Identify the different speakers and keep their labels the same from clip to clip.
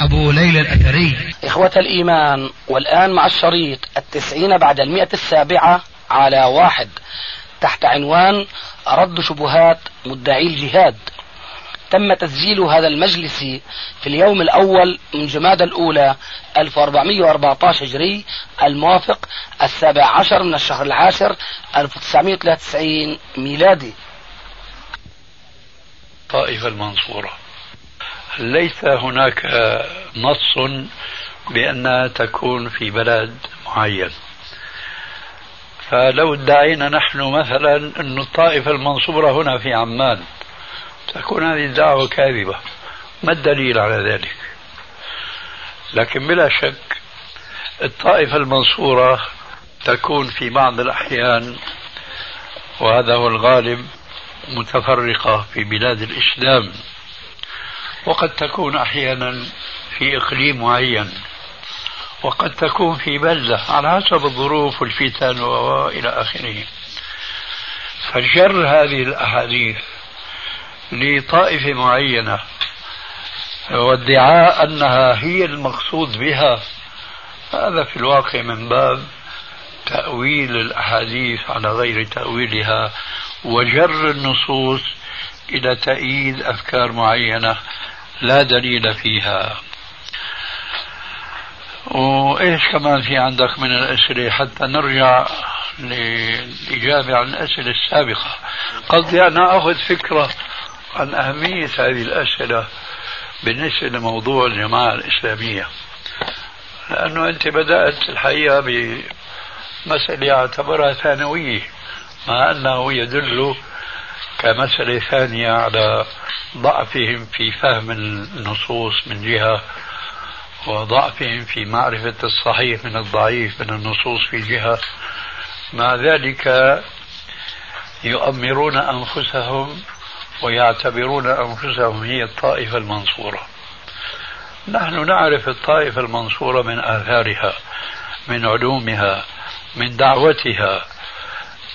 Speaker 1: أبو ليلى الأثري.
Speaker 2: إخوة الإيمان والآن مع الشريط التسعين بعد المئة السابعة على واحد تحت عنوان رد شبهات مدعي الجهاد. تم تسجيل هذا المجلس في اليوم الأول من جماد الأولى 1414 هجري الموافق السابع عشر من الشهر العاشر 1993 ميلادي.
Speaker 3: طائفة المنصورة. ليس هناك نص بأنها تكون في بلد معين. فلو ادعينا نحن مثلا أن الطائفة المنصورة هنا في عمان تكون هذه الدعوة كاذبة ما الدليل على ذلك؟ لكن بلا شك الطائفة المنصورة تكون في بعض الأحيان وهذا هو الغالب متفرقة في بلاد الإسلام. وقد تكون أحيانا في إقليم معين وقد تكون في بلدة على حسب الظروف والفتن وإلى آخره. فجر هذه الأحاديث لطائفة معينة وادعاء أنها هي المقصود بها هذا في الواقع من باب تأويل الأحاديث على غير تأويلها وجر النصوص إلى تأييد أفكار معينة. لا دليل فيها. وإيش كمان في عندك من الأسئلة حتى نرجع للإجابة عن الأسئلة السابقة؟ قصدي أنا أخذ فكرة عن أهمية هذه الأسئلة بالنسبة لموضوع الجماعة الإسلامية. لأنه أنت بدأت الحقيقة بمسألة أعتبرها ثانوية مع أنه يدل كمسألة ثانية على ضعفهم في فهم النصوص من جهة وضعفهم في معرفة الصحيح من الضعيف من النصوص في جهة. مع ذلك يؤمرون أنفسهم ويعتبرون أنفسهم هي الطائفة المنصورة. نحن نعرف الطائفة المنصورة من آثارها من علومها من دعوتها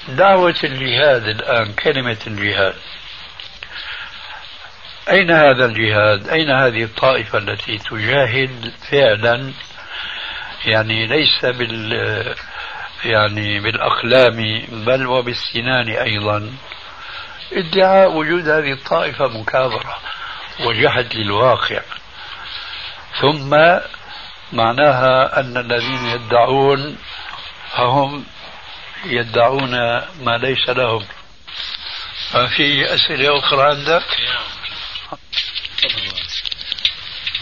Speaker 3: دعوة الجهاد الآن كلمة الجهاد. أين هذا الجهاد؟ أين هذه الطائفة التي تجاهد فعلا؟ يعني ليس بال يعني بالأقلام بل وبالسنان أيضا. ادعاء وجود هذه الطائفة مكابرة وجحد للواقع. ثم معناها أن الذين يدعون هم يدعون ما ليس لهم. في أسئلة أخرى عندك؟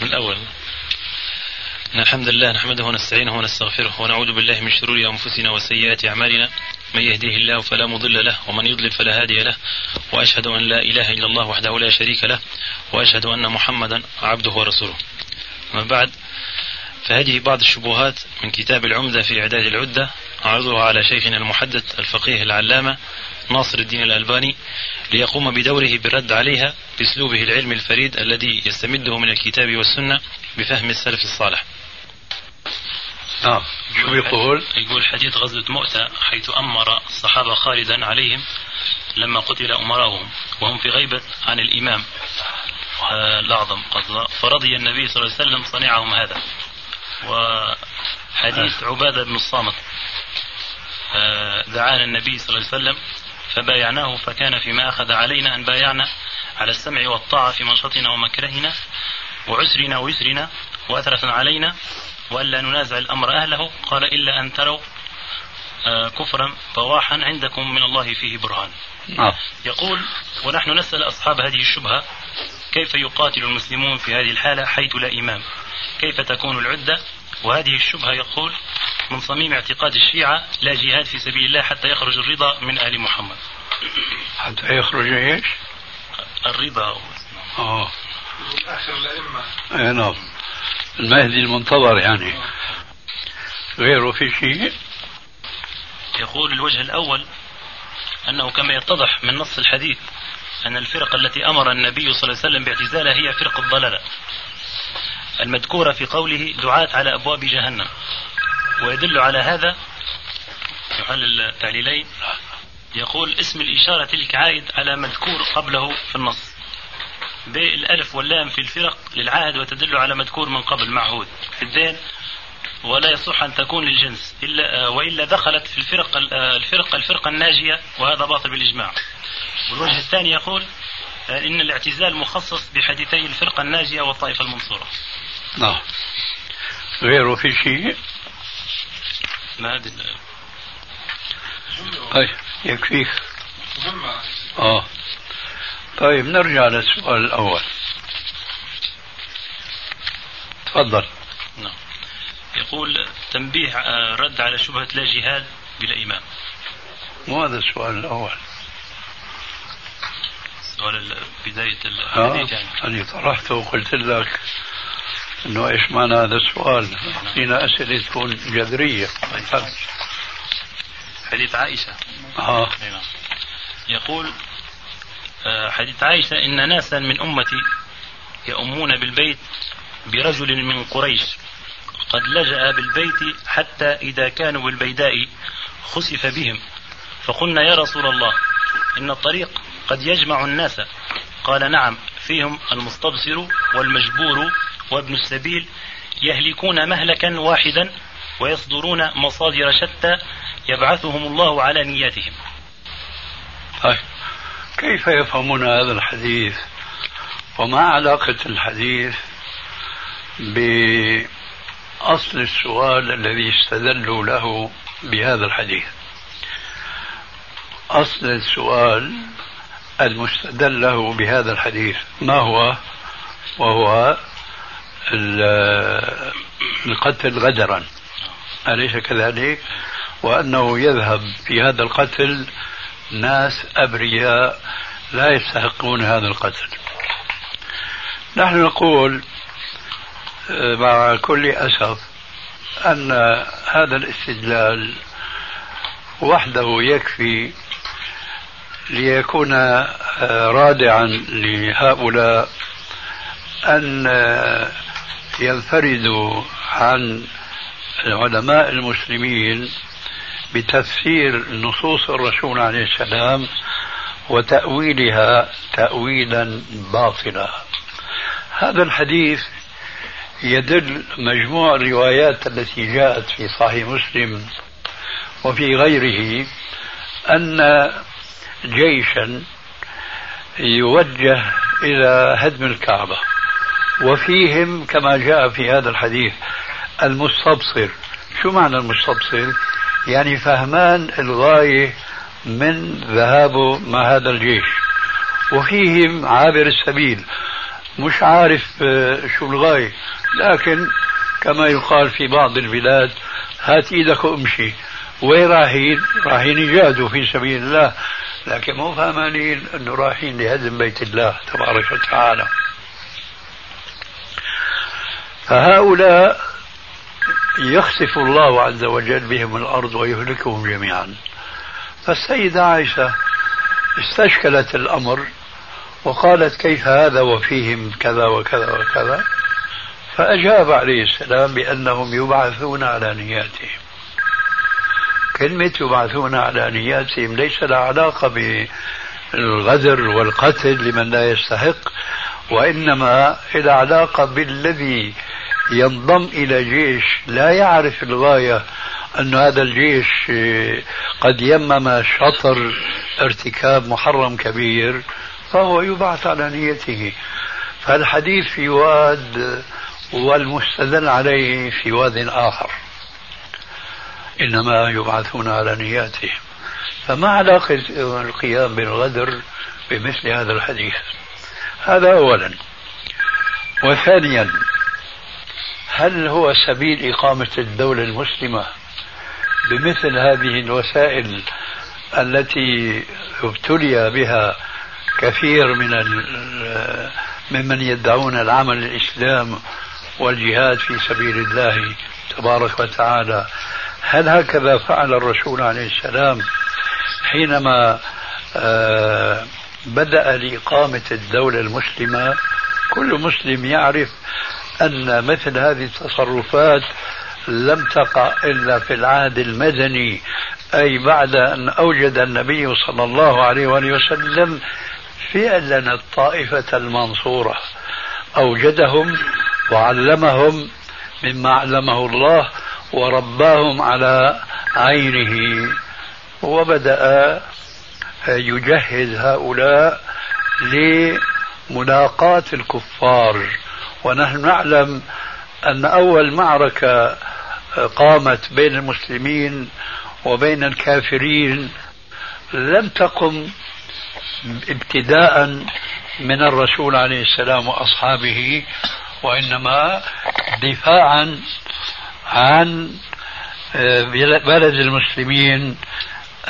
Speaker 4: من الأول إن الحمد لله نحمده ونستعينه ونستغفره ونعوذ بالله من شرور أنفسنا وسيئات أعمالنا. من يهديه الله فلا مضل له ومن يضلل فلا هادي له. وأشهد أن لا إله إلا الله وحده لا شريك له. وأشهد أن محمدا عبده ورسوله. أما بعد فهذه بعض الشبهات من كتاب العمدة في إعداد العدة. أعرضها على شيخنا المحدث الفقيه العلامة ناصر الدين الألباني ليقوم بدوره بالرد عليها بأسلوبه العلمي الفريد الذي يستمده من الكتاب والسنة بفهم السلف الصالح.
Speaker 3: شو يقول؟
Speaker 4: يقول حديث غزوة مؤتة حيث أمر الصحابة خالدا عليهم لما قتل أمراؤهم وهم في غيبة عن الإمام. آه، الأعظم. فرضي النبي صلى الله عليه وسلم صنيعهم هذا. وحديث عبادة بن الصامت. آه، دعانا النبي صلى الله عليه وسلم فبايعناه فكان فيما أخذ علينا أن بايعنا على السمع والطاعة في منشطنا ومكرهنا وعسرنا ويسرنا وأثرة علينا وألا ننازع الأمر أهله. قال إلا أن تروا آه، كفرا بواحا عندكم من الله فيه برهان.
Speaker 3: نعم.
Speaker 4: يقول ونحن نسأل أصحاب هذه الشبهة كيف يقاتل المسلمون في هذه الحالة حيث لا إمام؟ كيف تكون العدة؟ وهذه الشبهة يقول من صميم اعتقاد الشيعة لا جهاد في سبيل الله حتى يخرج الرضا من آل محمد.
Speaker 3: حتى يخرج إيش؟
Speaker 4: الرضا
Speaker 3: آه. آخر الأئمة. إي نعم. المهدي المنتظر يعني. غيره في شيء؟
Speaker 4: يقول الوجه الأول أنه كما يتضح من نص الحديث أن الفرق التي أمر النبي صلى الله عليه وسلم باعتزالها هي فرق الضلالة. المذكورة في قوله دعاة على أبواب جهنم. ويدل على هذا يحل التعليلين. يقول اسم الإشارة تلك عائد على مذكور قبله في النص. بالألف واللام في الفرق للعهد وتدل على مذكور من قبل معهود. في الدين ولا يصح أن تكون للجنس إلا وإلا دخلت في الفرق الفرق الفرقة الناجية وهذا باطل بالإجماع. والوجه الثاني يقول إن الاعتزال مخصص بحديثي الفرقة الناجية والطائفة المنصورة.
Speaker 3: نعم. غيره في شيء؟
Speaker 4: ما أدري.
Speaker 3: يكفيك. آه. طيب نرجع للسؤال الأول. تفضل.
Speaker 4: نعم. يقول تنبيه آه، رد على شبهة لا جهاد بلا إمام.
Speaker 3: مو هذا السؤال الأول.
Speaker 4: سؤال بداية الحديث يعني.
Speaker 3: أنا طرحته وقلت لك إنه إيش معنى هذا السؤال؟ أعطينا أسئلة تكون جذرية.
Speaker 4: حديث عائشة.
Speaker 3: آه.
Speaker 4: نعم. يقول آه، حديث عائشة إن ناسا من أمتي يؤمون بالبيت برجل من قريش. قد لجأ بالبيت حتى إذا كانوا بالبيداء خسف بهم. فقلنا يا رسول الله إن الطريق قد يجمع الناس. قال نعم فيهم المستبصر والمجبور وابن السبيل يهلكون مهلكا واحدا ويصدرون مصادر شتى يبعثهم الله على نياتهم.
Speaker 3: طيب كيف يفهمون هذا الحديث؟ وما علاقة الحديث بأصل السؤال الذي استدلوا له بهذا الحديث؟ أصل السؤال المستدل له بهذا الحديث. ما هو؟ وهو القتل غدرا. أليس كذلك؟ وأنه يذهب في هذا القتل ناس أبرياء لا يستحقون هذا القتل. نحن نقول مع كل أسف أن هذا الاستدلال وحده يكفي ليكون رادعا لهؤلاء أن ينفرد عن علماء المسلمين بتفسير نصوص الرسول عليه السلام وتأويلها تأويلا باطلا. هذا الحديث يدل مجموع الروايات التي جاءت في صحيح مسلم وفي غيره أن جيشا يوجه إلى هدم الكعبة. وفيهم كما جاء في هذا الحديث المستبصر. شو معنى المستبصر؟ يعني فهمان الغاية من ذهابه مع هذا الجيش. وفيهم عابر السبيل. مش عارف آه، شو الغاية. لكن كما يقال في بعض البلاد هات إيدك وامشي. وين رايحين؟ رايحين يجادوا في سبيل الله. لكن مو فهمانين انه رايحين لهدم بيت الله تبارك وتعالى. فهؤلاء يخسف الله عز وجل بهم الأرض ويهلكهم جميعا. فالسيدة عائشة استشكلت الأمر وقالت كيف هذا وفيهم كذا وكذا وكذا. فأجاب عليه السلام بأنهم يبعثون على نياتهم. كلمة يبعثون على نياتهم. ليس لها علاقة بالغدر والقتل لمن لا يستحق وإنما إلى علاقة بالذي ينضم إلى جيش. لا يعرف الغاية أن هذا الجيش قد يمم شطر ارتكاب محرم كبير فهو يبعث على نيته. فالحديث في واد والمستدل عليه في واد آخر. إنما يبعثون على نياتهم. فما علاقة القيام بالغدر بمثل هذا الحديث؟ هذا أولا. وثانيا هل هو سبيل إقامة الدولة المسلمة بمثل هذه الوسائل التي ابتلي بها كثير من ممن يدعون العمل الإسلام والجهاد في سبيل الله تبارك وتعالى؟ هل هكذا فعل الرسول عليه السلام حينما آه، بدأ لإقامة الدولة المسلمة؟ كل مسلم يعرف أن مثل هذه التصرفات لم تقع إلا في العهد المدني أي بعد أن أوجد النبي صلى الله عليه وآله وسلم فعلا الطائفة المنصورة. أوجدهم وعلمهم مما علمه الله ورباهم على عينه وبدأ يجهز هؤلاء لملاقاة الكفار. ونحن نعلم أن أول معركة قامت بين المسلمين وبين الكافرين لم تقم ابتداء من الرسول عليه السلام وأصحابه وإنما دفاعا عن آه، بلد المسلمين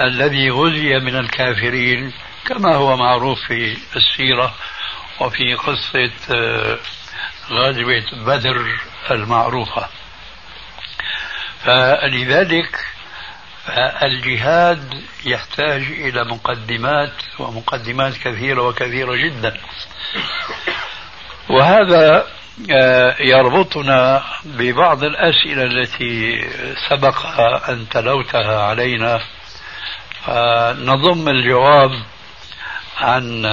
Speaker 3: الذي غزي من الكافرين كما هو معروف في السيرة وفي قصة آه، غزوة بدر المعروفة. فلذلك الجهاد يحتاج إلى مقدمات ومقدمات كثيرة وكثيرة جدا. وهذا يربطنا ببعض الأسئلة التي سبق أن تلوتها علينا. نضم الجواب عن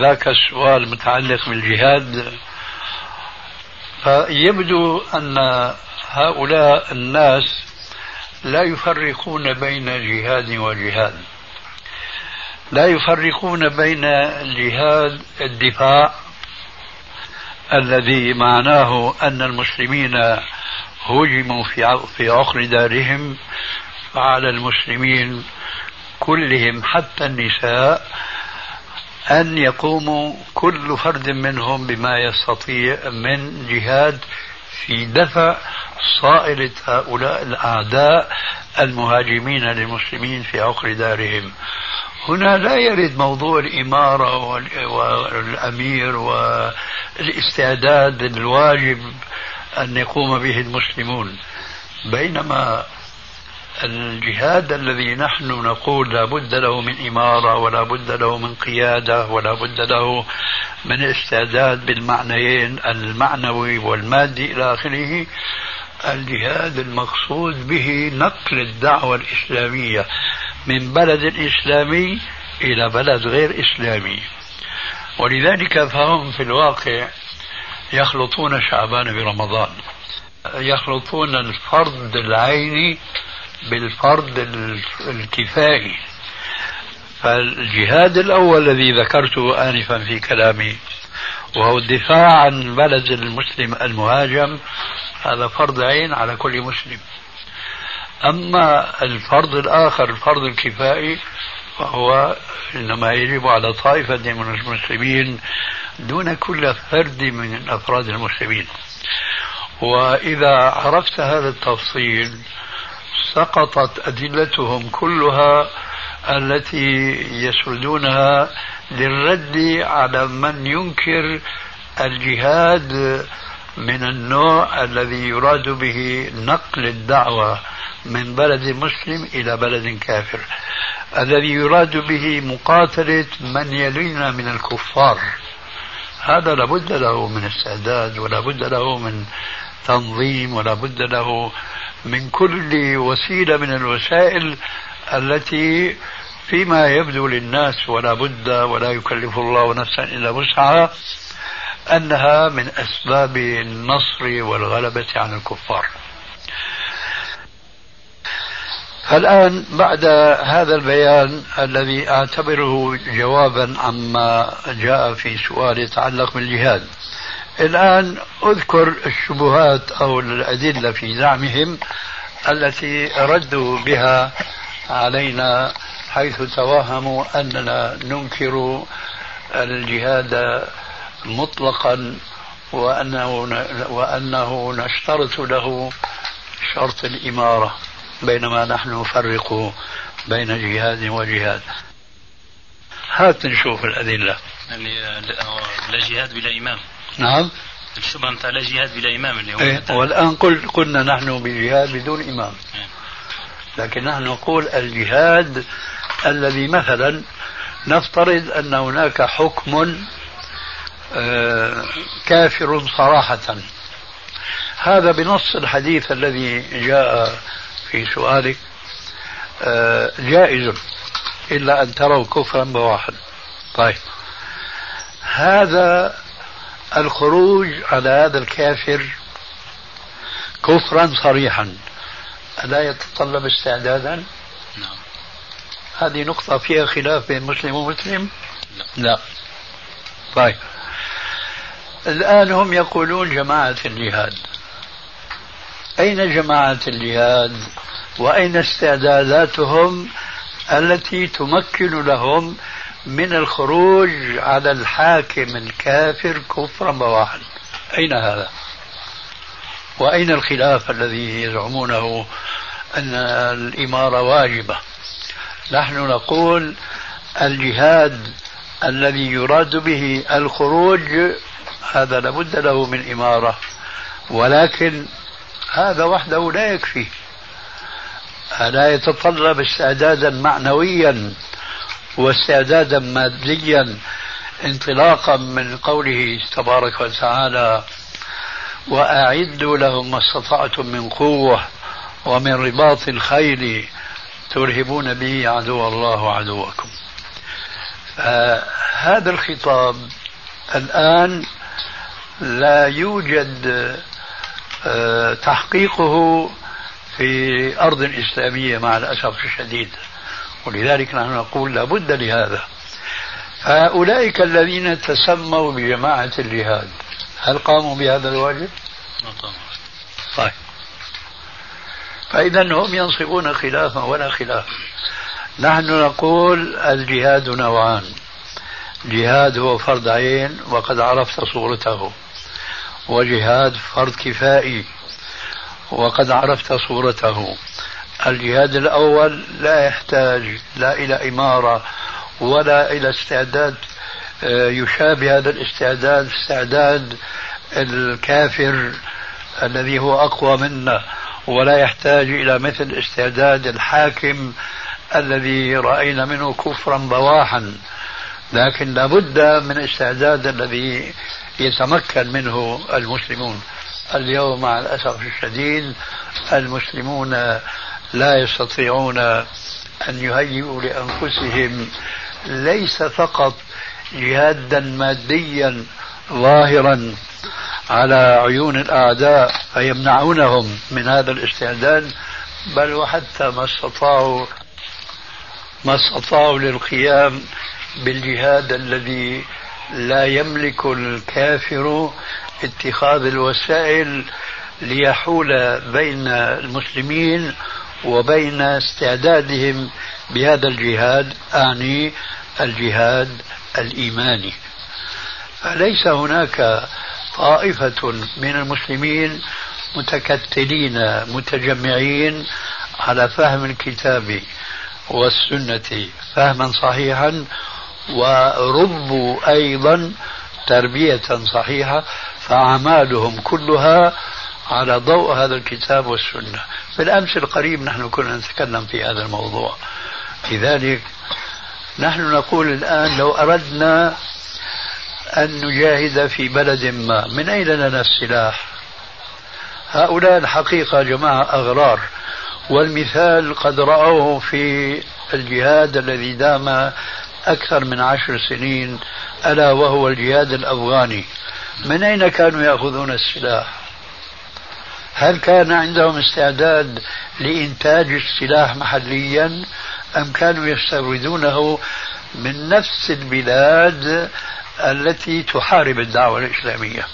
Speaker 3: ذاك السؤال المتعلق بالجهاد. فيبدو أن هؤلاء الناس لا يفرقون بين جهاد وجهاد لا يفرقون بين جهاد الدفاع الذي معناه أن المسلمين هجموا في عقر دارهم فعلى المسلمين كلهم حتى النساء أن يقوموا كل فرد منهم بما يستطيع من جهاد في دفع صائلة هؤلاء الأعداء المهاجمين للمسلمين في عقر دارهم. هنا لا يرد موضوع الإمارة والأمير والاستعداد الواجب أن يقوم به المسلمون. بينما الجهاد الذي نحن نقول لا بد له من إمارة ولا بد له من قيادة ولا بد له من استعداد بالمعنيين المعنوي والمادي إلى آخره الجهاد المقصود به نقل الدعوة الإسلامية من بلد إسلامي إلى بلد غير إسلامي. ولذلك فهم في الواقع يخلطون شعبان برمضان. يخلطون الفرض العيني بالفرض الكفائي فالجهاد الأول الذي ذكرته آنفا في كلامي وهو الدفاع عن بلد المسلم المهاجم هذا فرض عين على كل مسلم. أما الفرض الآخر الفرض الكفائي فهو إنما يجب على طائفة من المسلمين دون كل فرد من أفراد المسلمين. وإذا عرفت هذا التفصيل سقطت أدلتهم كلها التي يسردونها للرد على من ينكر الجهاد من النوع الذي يراد به نقل الدعوة من بلد مسلم إلى بلد كافر. الذي يراد به مقاتلة من يلينا من الكفار. هذا لابد له من استعداد ولا بد له من تنظيم ولا بد له من كل وسيلة من الوسائل التي فيما يبدو للناس ولا بد ولا يكلف الله نفسا إلا وسعها. أنها من أسباب النصر والغلبة على الكفار. الآن بعد هذا البيان الذي أعتبره جوابا عما جاء في سؤال يتعلق بالجهاد. الآن أذكر الشبهات أو الأدلة في زعمهم التي ردوا بها علينا حيث توهموا أننا ننكر الجهاد مطلقا وأنه, وأنه نشترط له شرط الإمارة بينما نحن نفرق بين جهاد وجهاد. هات نشوف الأدلة.
Speaker 4: يعني لا جهاد بلا إمام.
Speaker 3: نعم.
Speaker 4: الشبهة متاع لا جهاد بلا إمام اللي هو
Speaker 3: إيه والآن قل قلنا نحن بجهاد بدون إمام. إيه. لكن نحن نقول الجهاد الذي مثلا نفترض أن هناك حكم آه، كافر صراحة. هذا بنص الحديث الذي جاء في سؤالك. آه، جائز إلا أن تروا كفرا بواحد. طيب. هذا الخروج على هذا الكافر كفرا صريحا. ألا يتطلب استعدادا؟ نعم. هذه نقطة فيها خلاف بين مسلم ومسلم؟ لا, لا. طيب. الآن هم يقولون جماعة الجهاد. أين جماعة الجهاد؟ وأين استعداداتهم التي تمكن لهم من الخروج على الحاكم الكافر كفرا بواحا؟ أين هذا؟ وأين الخلاف الذي يزعمونه أن الإمارة واجبة؟ نحن نقول الجهاد الذي يراد به الخروج هذا لابد له من إمارة. ولكن هذا وحده لا يكفي. لا يتطلب استعدادا معنويا واستعدادا ماديا انطلاقا من قوله تبارك وتعالى وأعدوا لهم ما استطعتم من قوة ومن رباط الخيل ترهبون به عدو الله وعدوكم هذا الخطاب الآن لا يوجد آه، تحقيقه في أرض إسلامية مع الأسف الشديد. ولذلك نحن نقول لابد لهذا. فأولئك الذين تسموا بجماعة الجهاد هل قاموا بهذا الواجب؟ طيب. فإذا هم ينصبون خلافا ولا خلاف. نحن نقول الجهاد نوعان. جهاد هو فرض عين وقد عرفت صورته. وجهاد فرض كفائي. وقد عرفت صورته. الجهاد الأول لا يحتاج لا إلى إمارة ولا إلى استعداد آه، يشابه هذا الاستعداد استعداد الكافر الذي هو أقوى منا. ولا يحتاج إلى مثل استعداد الحاكم الذي رأينا منه كفرا بواحا. لكن لابد من استعداد الذي يتمكن منه المسلمون. اليوم مع الأسف الشديد المسلمون لا يستطيعون أن يهيئوا لأنفسهم ليس فقط جهادا ماديا ظاهرا على عيون الأعداء فيمنعونهم من هذا الاستعداد بل وحتى ما استطاعوا ما استطاعوا للقيام بالجهاد الذي لا يملك الكافر اتخاذ الوسائل ليحول بين المسلمين وبين استعدادهم بهذا الجهاد أعني الجهاد الإيماني. فليس هناك طائفة من المسلمين متكتلين متجمعين على فهم الكتاب والسنة فهما صحيحا وربوا أيضا تربية صحيحة فأعمالهم كلها على ضوء هذا الكتاب والسنة. بالأمس القريب نحن كنا نتكلم في هذا الموضوع. لذلك نحن نقول الآن لو أردنا أن نجاهد في بلد ما من أين لنا السلاح؟ هؤلاء الحقيقة جماعة أغرار والمثال قد رأوه في الجهاد الذي دام أكثر من عشر سنين ألا وهو الجهاد الأفغاني. من أين كانوا يأخذون السلاح؟ هل كان عندهم استعداد لإنتاج السلاح محليا أم كانوا يستوردونه من نفس البلاد التي تحارب الدعوة الإسلامية؟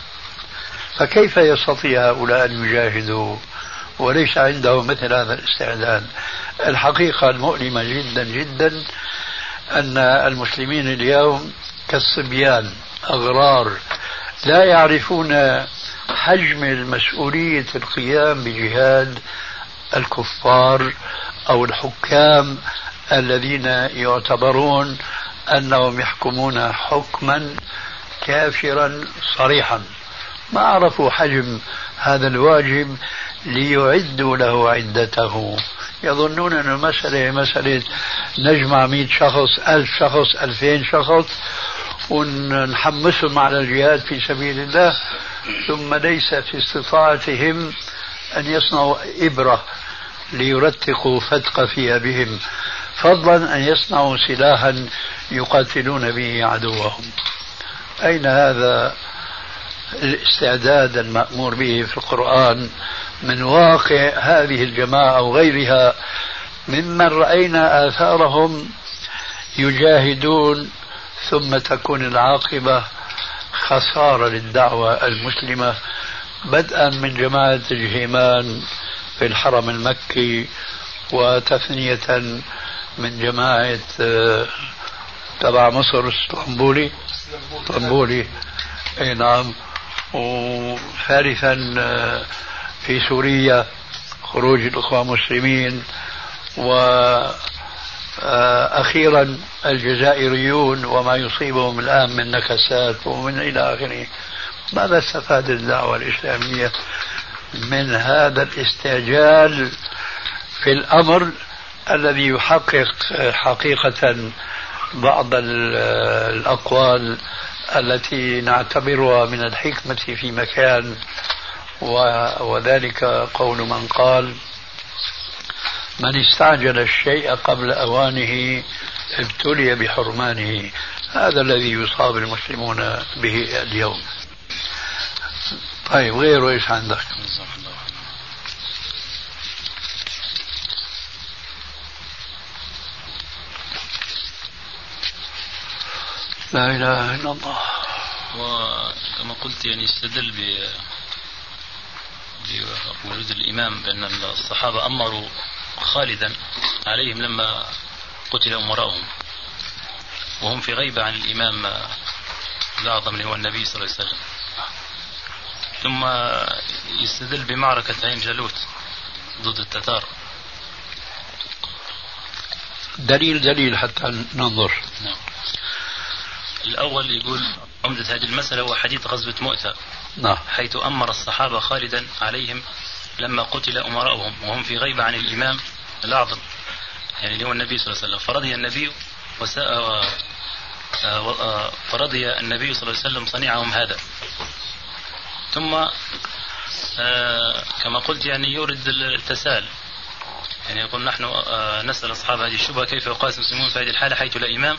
Speaker 3: فكيف يستطيع هؤلاء أن يجاهدوا؟ وليس عندهم مثل هذا الاستعداد. الحقيقة المؤلمة جدا جدا أن المسلمين اليوم كالصبيان أغرار لا يعرفون حجم المسؤولية القيام بجهاد الكفار أو الحكام الذين يعتبرون أنهم يحكمون حكما كافرا صريحا. ما عرفوا حجم هذا الواجب ليعدوا له عدته. يظنون أن المسألة مسألة نجمع مئة شخص ألف شخص ألفين شخص ونحمسهم على الجهاد في سبيل الله ثم ليس في استطاعتهم أن يصنعوا إبرة ليرتقوا فتق ثيابهم فضلا أن يصنعوا سلاحا يقاتلون به عدوهم. أين هذا الاستعداد المأمور به في القرآن من واقع هذه الجماعة أو غيرها ممن رأينا آثارهم يجاهدون ثم تكون العاقبة خسارة للدعوة المسلمة بدءا من جماعة الجهيمان في الحرم المكي وتثنية من جماعة آه، تبع مصر اسطنبولي. اسطنبولي. إي نعم. وثالثا آه، في سوريا خروج الأخوة المسلمين وأخيرا آه، الجزائريون وما يصيبهم الآن من نكسات ومن إلى آخره. ماذا استفاد الدعوة الإسلامية من هذا الاستعجال في الأمر الذي يحقق حقيقة بعض الأقوال التي نعتبرها من الحكمة في مكان وذلك قول من قال من استعجل الشيء قبل أوانه ابتلي بحرمانه. هذا الذي يصاب المسلمون به اليوم. طيب غيره إيش عندك؟ لا إله إلا الله.
Speaker 4: وكما قلت يعني استدل ب بوجود الإمام بان الصحابة أمروا خالدا عليهم لما قتل أمراؤهم. وهم في غيبة عن الإمام الأعظم اللي هو النبي صلى الله عليه وسلم. ثم يستدل بمعركة عين جالوت ضد التتار.
Speaker 3: دليل دليل حتى ننظر. نعم.
Speaker 4: الأول يقول عمدة هذه المسألة هو حديث غزوة مؤتة
Speaker 3: نعم.
Speaker 4: حيث أمر الصحابة خالدا عليهم لما قتل أمراؤهم وهم في غيبة عن الإمام الأعظم يعني اللي هو النبي صلى الله عليه وسلم. فرضي النبي وساء آه، آه، فرضي النبي صلى الله عليه وسلم صنيعهم هذا. ثم آه كما قلت يعني يورد التساؤل يعني يقول نحن آه نسأل أصحاب هذه الشبهة كيف يقاس المسلمون في هذه الحالة حيث لا إمام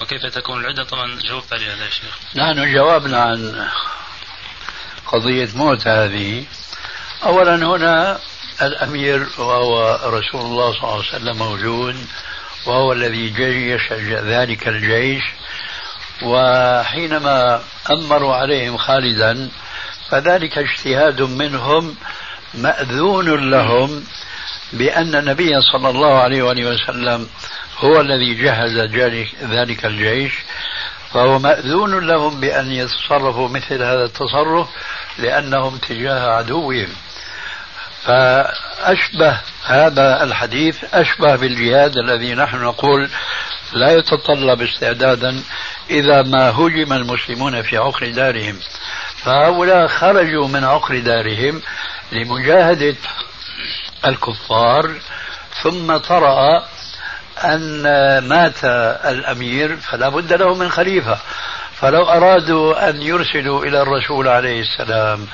Speaker 4: وكيف تكون العدة؟ طبعا جاوبت على هذا الشيخ
Speaker 3: نحن جاوبنا عن قضية موت هذه. أولا هنا الأمير وهو رسول الله صلى الله عليه وسلم موجود وهو الذي جيش ذلك الجيش وحينما أمروا عليهم خالدا فذلك اجتهاد منهم مأذون لهم بأن النبي صلى الله عليه وآله وسلم هو الذي جهز ذلك الجيش فهو مأذون لهم بأن يتصرفوا مثل هذا التصرف لأنهم تجاه عدوهم. فأشبه هذا الحديث أشبه بالجهاد الذي نحن نقول لا يتطلب استعدادا إذا ما هجم المسلمون في عقر دارهم. فهؤلاء خرجوا من عقر دارهم لمجاهدة الكفار ثم طرأ أن مات الأمير فلا بد له من خليفة. فلو أرادوا أن يرسلوا إلى الرسول عليه السلام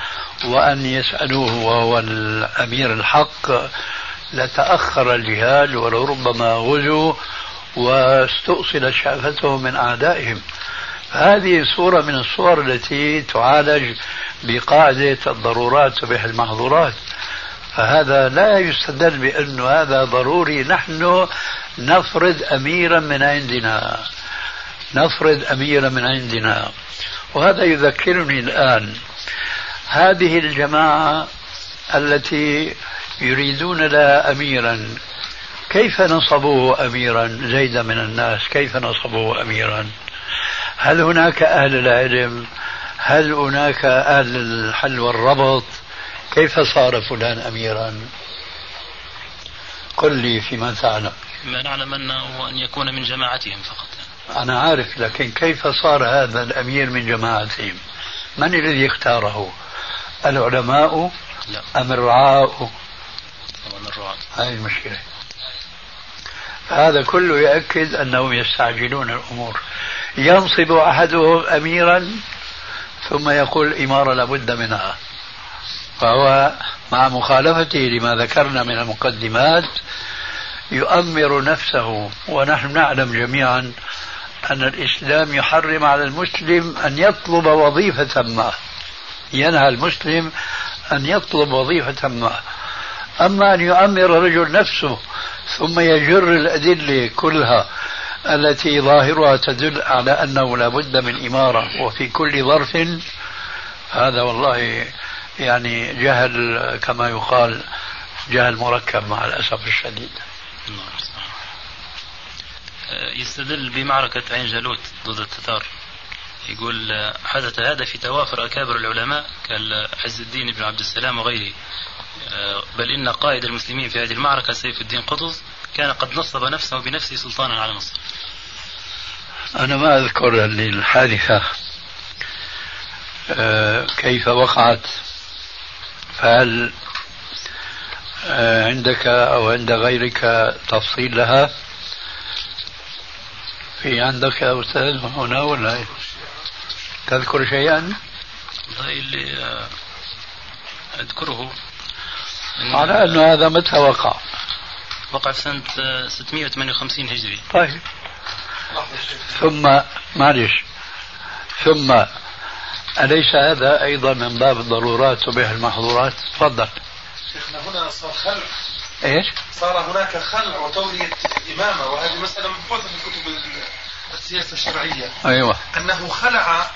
Speaker 3: وأن يسألوه وهو الأمير الحق لتأخر الجهاد ولربما غزوا واستؤصلت شعفتهم من أعدائهم. هذه صورة من الصور التي تعالج بقاعدة الضرورات تبيح المحظورات. فهذا لا يستدل بأنه هذا ضروري. نحن نفرض أميرا من عندنا. نفرض أميرا من عندنا. وهذا يذكرني الآن. هذه الجماعة التي يريدون لها أميرا. كيف نصبوه أميرا؟ زيد من الناس كيف نصبوه أميرا؟ هل هناك أهل العلم؟ هل هناك أهل الحل والربط؟ كيف صار فلان أميرا؟ قل لي فيما تعلم.
Speaker 4: ما نعلم أنه أن يكون من جماعتهم فقط.
Speaker 3: أنا عارف لكن كيف صار هذا الأمير من جماعتهم؟ من الذي اختاره؟ العلماء
Speaker 4: لا.
Speaker 3: أم الرعاء؟ هذه المشكلة. هذا كله يأكد أنهم يستعجلون الأمور. ينصب أحدهم أميرا ثم يقول الإمارة لابد منها. فهو مع مخالفته لما ذكرنا من المقدمات يؤمر نفسه ونحن نعلم جميعا أن الإسلام يحرم على المسلم أن يطلب وظيفة ما. ينهى المسلم أن يطلب وظيفة ما. أما أن يؤمر الرجل نفسه ثم يجر الأدلة كلها التي ظاهرها تدل على أنه لا بد من إمارة وفي كل ظرف. هذا والله يعني جهل كما يقال جهل مركب مع الأسف الشديد.
Speaker 4: نعم صح. يستدل بمعركة عين جالوت ضد التتار. يقول حدث هذا في توافر أكابر العلماء كالعز الدين بن عبد السلام وغيره. بل إن قائد المسلمين في هذه المعركة سيف الدين قطز كان قد نصب نفسه بنفسه سلطانا على مصر.
Speaker 3: أنا ما أذكر الحادثة آه، كيف وقعت. فهل آه، عندك أو عند غيرك تفصيل لها؟ في عندك يا أستاذ هنا ولا تذكر شيئا؟
Speaker 4: اللي آه، أذكره.
Speaker 3: على أنه هذا متى وقع؟
Speaker 4: وقع في سنة 658 هجري.
Speaker 3: طيب. ثم معلش ثم أليس هذا أيضا من باب الضرورات وبه المحظورات؟ تفضل.
Speaker 5: شيخنا هنا صار خلع.
Speaker 3: إيش؟
Speaker 5: صار هناك خلع وتولية إمامة وهذه مسألة مبحوثة في كتب السياسة الشرعية.
Speaker 3: أيوة.
Speaker 5: أنه خلع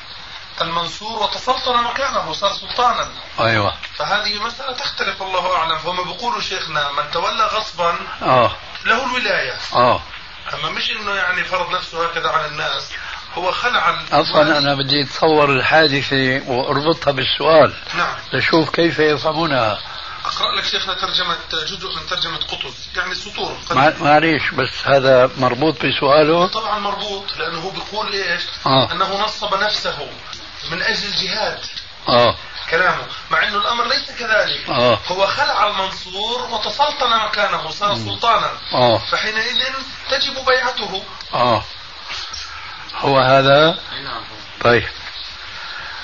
Speaker 5: المنصور وتسلطن مكانه صار سلطانا.
Speaker 3: أيوة.
Speaker 5: فهذه مسألة تختلف الله أعلم. فهم بيقولوا شيخنا من تولى غصبا
Speaker 3: آه.
Speaker 5: له الولاية.
Speaker 3: آه.
Speaker 5: أما مش إنه يعني فرض نفسه هكذا على الناس. هو خلع
Speaker 3: أصلا أنا بدي أتصور الحادثة وأربطها بالسؤال.
Speaker 5: نعم.
Speaker 3: لشوف كيف يفهمونها
Speaker 5: أقرأ لك شيخنا ترجمة جزء من ترجمة قطز يعني سطور.
Speaker 3: معليش بس هذا مربوط بسؤاله.
Speaker 5: طبعا مربوط لأنه هو بيقول إيش؟
Speaker 3: آه.
Speaker 5: أنه نصب نفسه من أجل الجهاد.
Speaker 3: آه.
Speaker 5: كلامه. مع إنه الأمر ليس كذلك.
Speaker 3: آه.
Speaker 5: هو خلع المنصور وتسلطن مكانه صار سلطانا.
Speaker 3: آه.
Speaker 5: فحينئذ تجب بيعته.
Speaker 3: آه. هو هذا؟ طيب.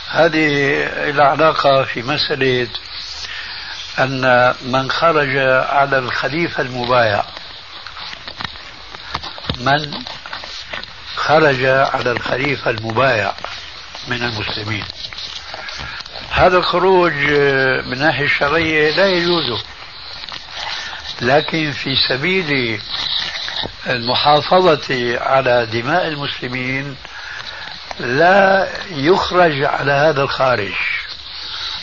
Speaker 3: هذه العلاقة في مسألة أن من خرج على الخليفة المبايع من خرج على الخليفة المبايع من المسلمين. هذا الخروج من الناحية الشرعية لا يجوز لكن في سبيل المحافظة على دماء المسلمين لا يخرج على هذا الخارج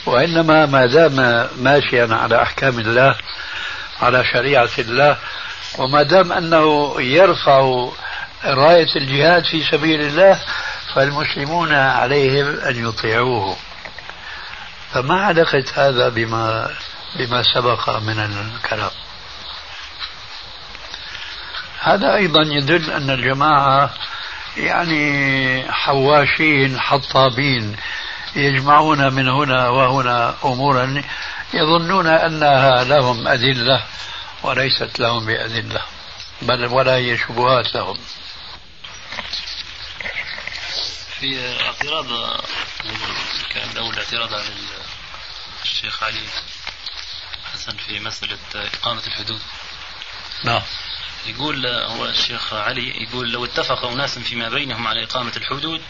Speaker 3: وإنما ما دام ماشيا على أحكام الله على شريعة الله وما دام أنه يرفع راية الجهاد في سبيل الله فالمسلمون عليهم أن يطيعوه. فما علاقة هذا بما بما سبق من الكلام؟ هذا أيضا يدل أن الجماعة يعني حواشين حطابين يجمعون من هنا وهنا أمورا يظنون أنها لهم أدلة وليست لهم بأدلة بل ولا هي شبهات لهم.
Speaker 4: في اعتراض كان الأول اعتراض على الشيخ علي حسن في مسألة إقامة الحدود.
Speaker 3: نعم.
Speaker 4: يقول هو الشيخ علي يقول لو اتفق أناس فيما بينهم على إقامة الحدود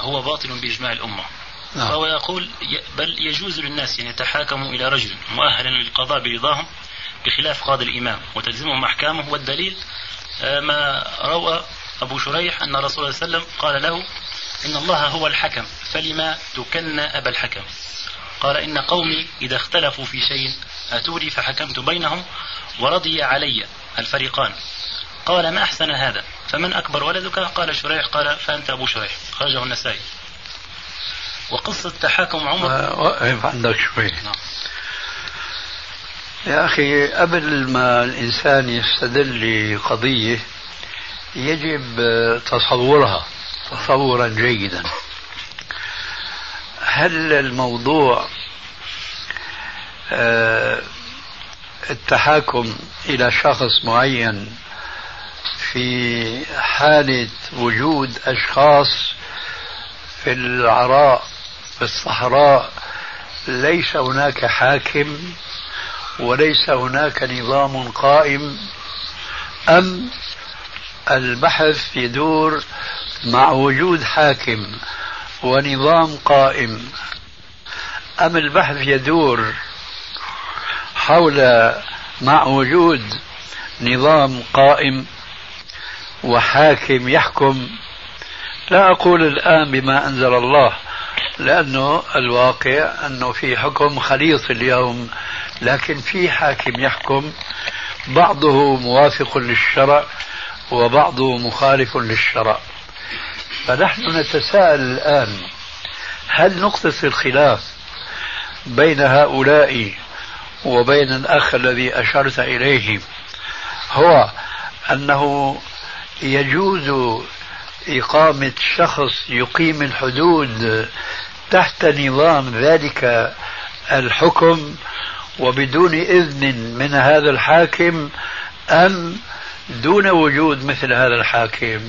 Speaker 4: هو باطل بإجماع الأمة.
Speaker 3: نعم.
Speaker 4: فهو يقول بل يجوز للناس أن يتحاكموا إلى رجل مؤهلا للقضاء برضاهم بخلاف قاضي الإمام وتلزمهم أحكامه والدليل آه، ما روى أبو شريح أن الرسول صلى الله عليه وسلم قال له إن الله هو الحكم فلما تكن أبا الحكم؟ قال إن قومي إذا اختلفوا في شيء أتوني فحكمت بينهم ورضي علي الفريقان. قال ما أحسن هذا؟ فمن أكبر ولدك؟ قال شريح. قال فأنت أبو شريح. خرجه النسائي. وقصة تحاكم عمر.
Speaker 3: وقف عندك شوي.
Speaker 4: نعم.
Speaker 3: يا أخي قبل ما الإنسان يستدل لقضية يجب تصورها تصورا جيدا. هل الموضوع آه، التحاكم إلى شخص معين في حالة وجود أشخاص في العراء في الصحراء ليس هناك حاكم وليس هناك نظام قائم أم البحث يدور مع وجود حاكم ونظام قائم أم البحث يدور حول مع وجود نظام قائم وحاكم يحكم. لا أقول الآن بما أنزل الله لأنه الواقع أنه في حكم خليط اليوم لكن في حاكم يحكم. بعضه موافق للشرع وبعضه مخالف للشرع. فنحن نتساءل الآن هل نقطة الخلاف بين هؤلاء وبين الأخ الذي أشرت إليه هو أنه يجوز إقامة شخص يقيم الحدود تحت نظام ذلك الحكم وبدون إذن من هذا الحاكم أم دون وجود مثل هذا الحاكم؟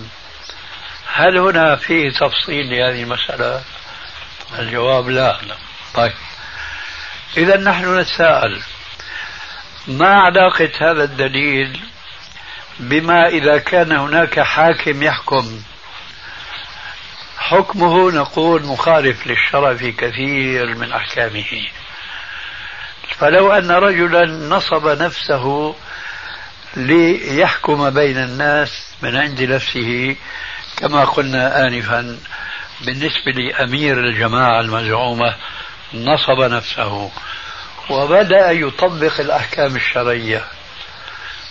Speaker 3: هل هنا فيه تفصيل لهذه المسألة؟ الجواب لا. طيب. إذا نحن نتساءل ما علاقة هذا الدليل بما إذا كان هناك حاكم يحكم. حكمه نقول مخالف للشرع في كثير من أحكامه. فلو أن رجلا نصب نفسه ليحكم بين الناس من عند نفسه كما قلنا آنفا بالنسبة لأمير الجماعة المزعومة نصب نفسه وبدأ يطبق الأحكام الشرعية.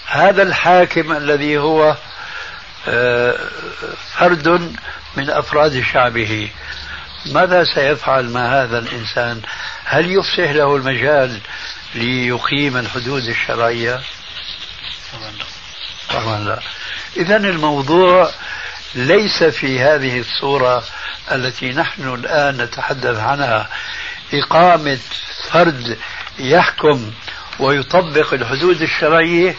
Speaker 3: هذا الحاكم الذي هو آه، فرد من أفراد شعبه. ماذا سيفعل مع هذا الإنسان؟ هل يفسح له المجال ليقيم الحدود الشرعية؟ طبعا لا. إذا الموضوع ليس في هذه الصورة التي نحن الآن نتحدث عنها. إقامة فرد يحكم ويطبق الحدود الشرعية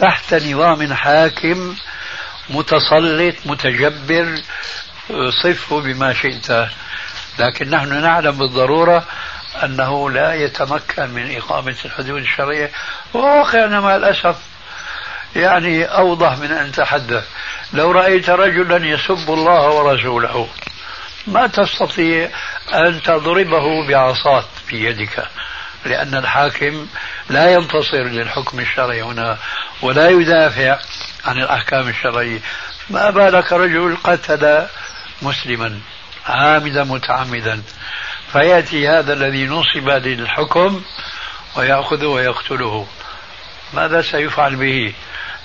Speaker 3: تحت نظام حاكم متسلط متجبر صفه بما شئت. لكن نحن نعلم بالضرورة أنه لا يتمكن من إقامة الحدود الشرعية. وواقعنا مع الأسف يعني أوضح من أن تحدث. لو رأيت رجلا يسب الله ورسوله ما تستطيع أن تضربه بعصات في يدك لأن الحاكم لا ينتصر للحكم الشرعي هنا ولا يدافع عن الأحكام الشرعية. ما بالك رجل قتل مسلما عامدا متعمدا فيأتي هذا الذي نصب للحكم ويأخذه ويقتله. ماذا سيفعل به؟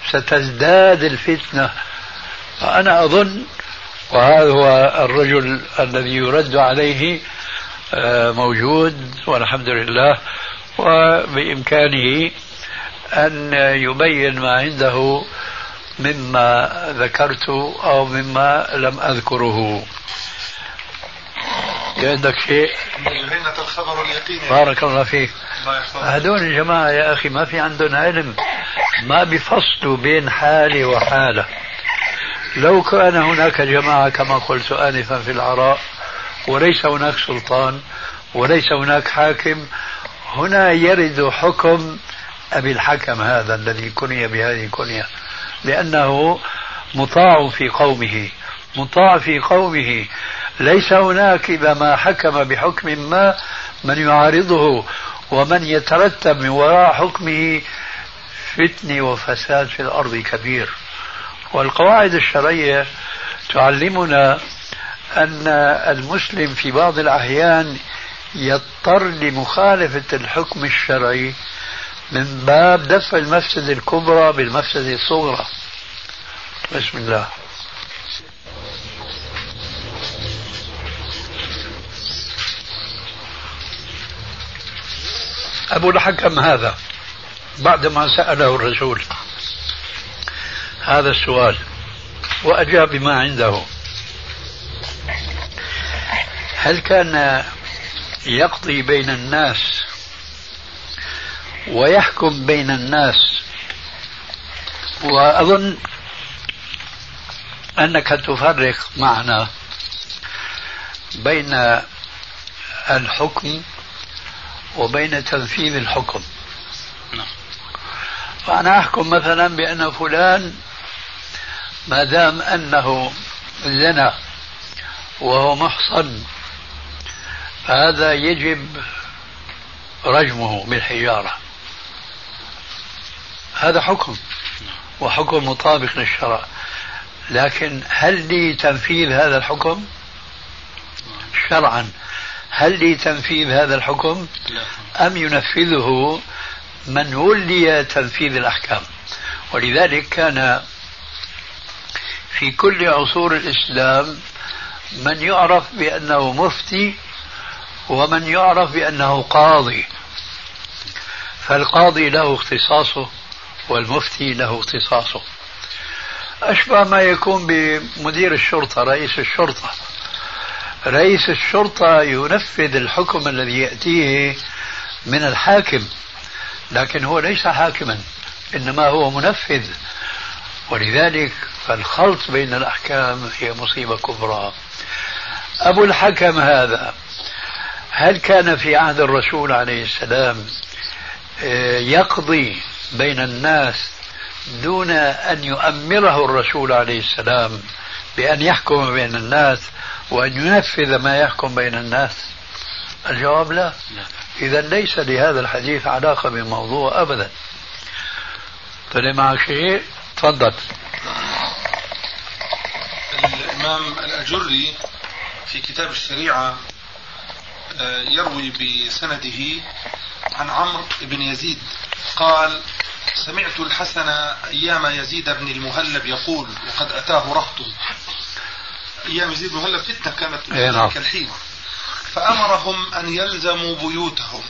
Speaker 3: ستزداد الفتنة. فأنا أظن وهذا هو الرجل الذي يرد عليه موجود والحمد لله وبإمكانه أن يبين ما عنده مما ذكرت أو مما لم أذكره. عندك شيء؟ الخبر اليقين بارك الله فيك. هذول الجماعة يا أخي ما في عندهم علم ما بيفصلوا بين حالة وحالة. لو كان هناك جماعة كما قلت آنفا في العراء وليس هناك سلطان وليس هناك حاكم. هنا يرد حكم أبي الحكم هذا الذي كني بهذه الكنية لأنه مطاع في قومه مطاع في قومه. ليس هناك إذا ما حكم بحكم ما من يعارضه ومن يترتب من وراء حكمه فتنة وفساد في الأرض كبير. والقواعد الشرعية تعلمنا أن المسلم في بعض الأحيان يضطر لمخالفة الحكم الشرعي من باب دفع المفسدة الكبرى بالمفسدة الصغرى. بسم الله. أبو الحكم هذا؟ بعدما سأله الرسول هذا السؤال وأجاب بما عنده. هل كان يقضي بين الناس ويحكم بين الناس وأظن أنك تفرق معنا بين الحكم وبين تنفيذ الحكم
Speaker 4: نعم.
Speaker 3: فأنا أحكم مثلا بأن فلان ما دام أنه زنى وهو محصن فهذا يجب رجمه بالحجارة. هذا حكم وحكم مطابق للشرع. لكن هل لي تنفيذ هذا الحكم؟ شرعا. هل لي تنفيذ هذا الحكم؟ أم ينفذه من ولي تنفيذ الأحكام؟ ولذلك كان في كل عصور الإسلام من يعرف بأنه مفتي ومن يعرف بأنه قاضي فالقاضي له اختصاصه والمفتي له اختصاصه. أشبه ما يكون بمدير الشرطة رئيس الشرطة. رئيس الشرطة ينفذ الحكم الذي يأتيه من الحاكم لكن هو ليس حاكما إنما هو منفذ. ولذلك فالخلط بين الأحكام هي مصيبة كبرى. أبو الحكم هذا هل كان في عهد الرسول عليه السلام آه، يقضي بين الناس دون أن يؤمره الرسول عليه السلام بأن يحكم بين الناس وأن ينفذ ما يحكم بين الناس؟ الجواب لا. إذا ليس لهذا الحديث علاقة بالموضوع أبدا. طلع معك شيء؟ تفضل.
Speaker 5: الإمام الأجري في كتاب الشريعة يروي بسنده عن عمرو بن يزيد قال سمعت الحسن أيام يزيد بن المهلب يقول وقد أتاه رهط. أيام يزيد بن المهلب فتنة كانت
Speaker 3: إيه، نعم.
Speaker 5: ذلك الحين. فأمرهم أن يلزموا بيوتهم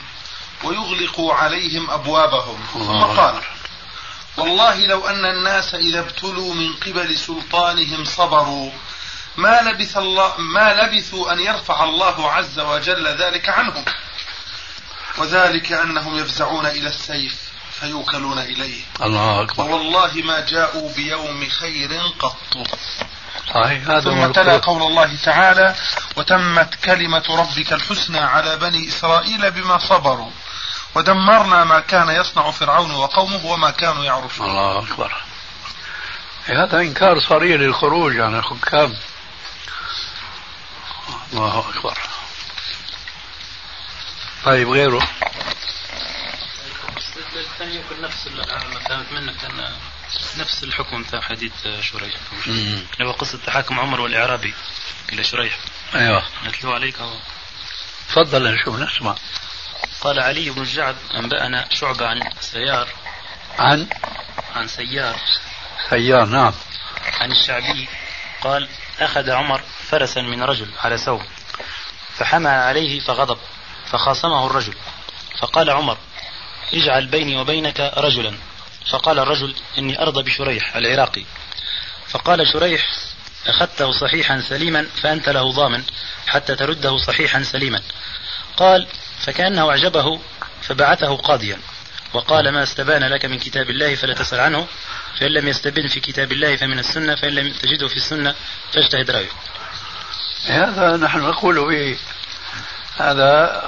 Speaker 5: ويغلقوا عليهم أبوابهم. ثم قال والله لو أن الناس إذا ابتلوا من قبل سلطانهم صبروا ما لبث الله ما لبثوا أن يرفع الله عز وجل ذلك عنهم. وذلك أنهم يفزعون إلى السيف فيوكلون إليه.
Speaker 3: الله أكبر.
Speaker 5: ووالله ما جاءوا بيوم خير قط.
Speaker 3: صحيح هذا هو
Speaker 5: ثم تلا. قول الله تعالى وتمت كلمة ربك الحسنى على بني إسرائيل بما صبروا. ودمرنا ما كان يصنع فرعون وقومه وما كانوا يعرشون.
Speaker 3: الله أكبر. هذا إنكار صريح للخروج عن الحكام الله أكبر. طيب غيره؟
Speaker 4: الثاني يمكن نفس ما فهمت منك أن نفس الحكم بتاع حديث شريح. اللي هو قصة تحاكم عمر والإعرابي إلى شريح.
Speaker 3: أيوه.
Speaker 4: نتلو عليك أهو.
Speaker 3: تفضل نشوف نسمع.
Speaker 4: قال علي بن الجعد أنبأنا شعبة عن سيار.
Speaker 3: عن؟
Speaker 4: عن سيار.
Speaker 3: سيار نعم.
Speaker 4: عن الشعبي قال أخذ عمر فرسا من رجل على ثوب فحمى عليه فغضب فخاصمه الرجل فقال عمر اجعل بيني وبينك رجلا. فقال الرجل إني أرضى بشريح العراقي. فقال شريح أخذته صحيحا سليما فأنت له ضامن حتى ترده صحيحا سليما. قال فكأنه أعجبه فبعثه قاضيا. وقال ما استبان لك من كتاب الله فلا تسأل عنه. فإن لم يستبن في كتاب الله فمن السنة فإن لم تجده في السنة فاجتهد رأيه.
Speaker 3: هذا نحن نقول به هذا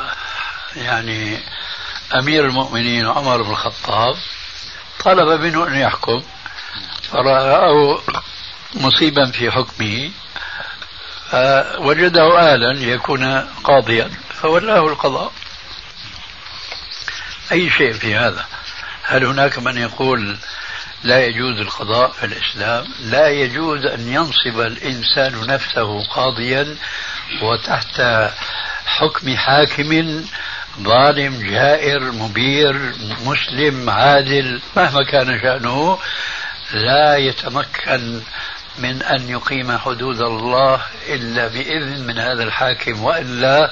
Speaker 3: يعني أمير المؤمنين عمر بن الخطاب طلب منه أن يحكم فرآه مصيبا في حكمه فوجده آلا ليكون قاضيا فولاه القضاء. أي شيء في هذا؟ هل هناك من يقول لا يجوز القضاء في الإسلام لا يجوز أن ينصب الإنسان نفسه قاضيا وتحت حكم حاكم ظالم جائر مبير مسلم عادل مهما كان شأنه لا يتمكن من أن يقيم حدود الله إلا بإذن من هذا الحاكم وإلا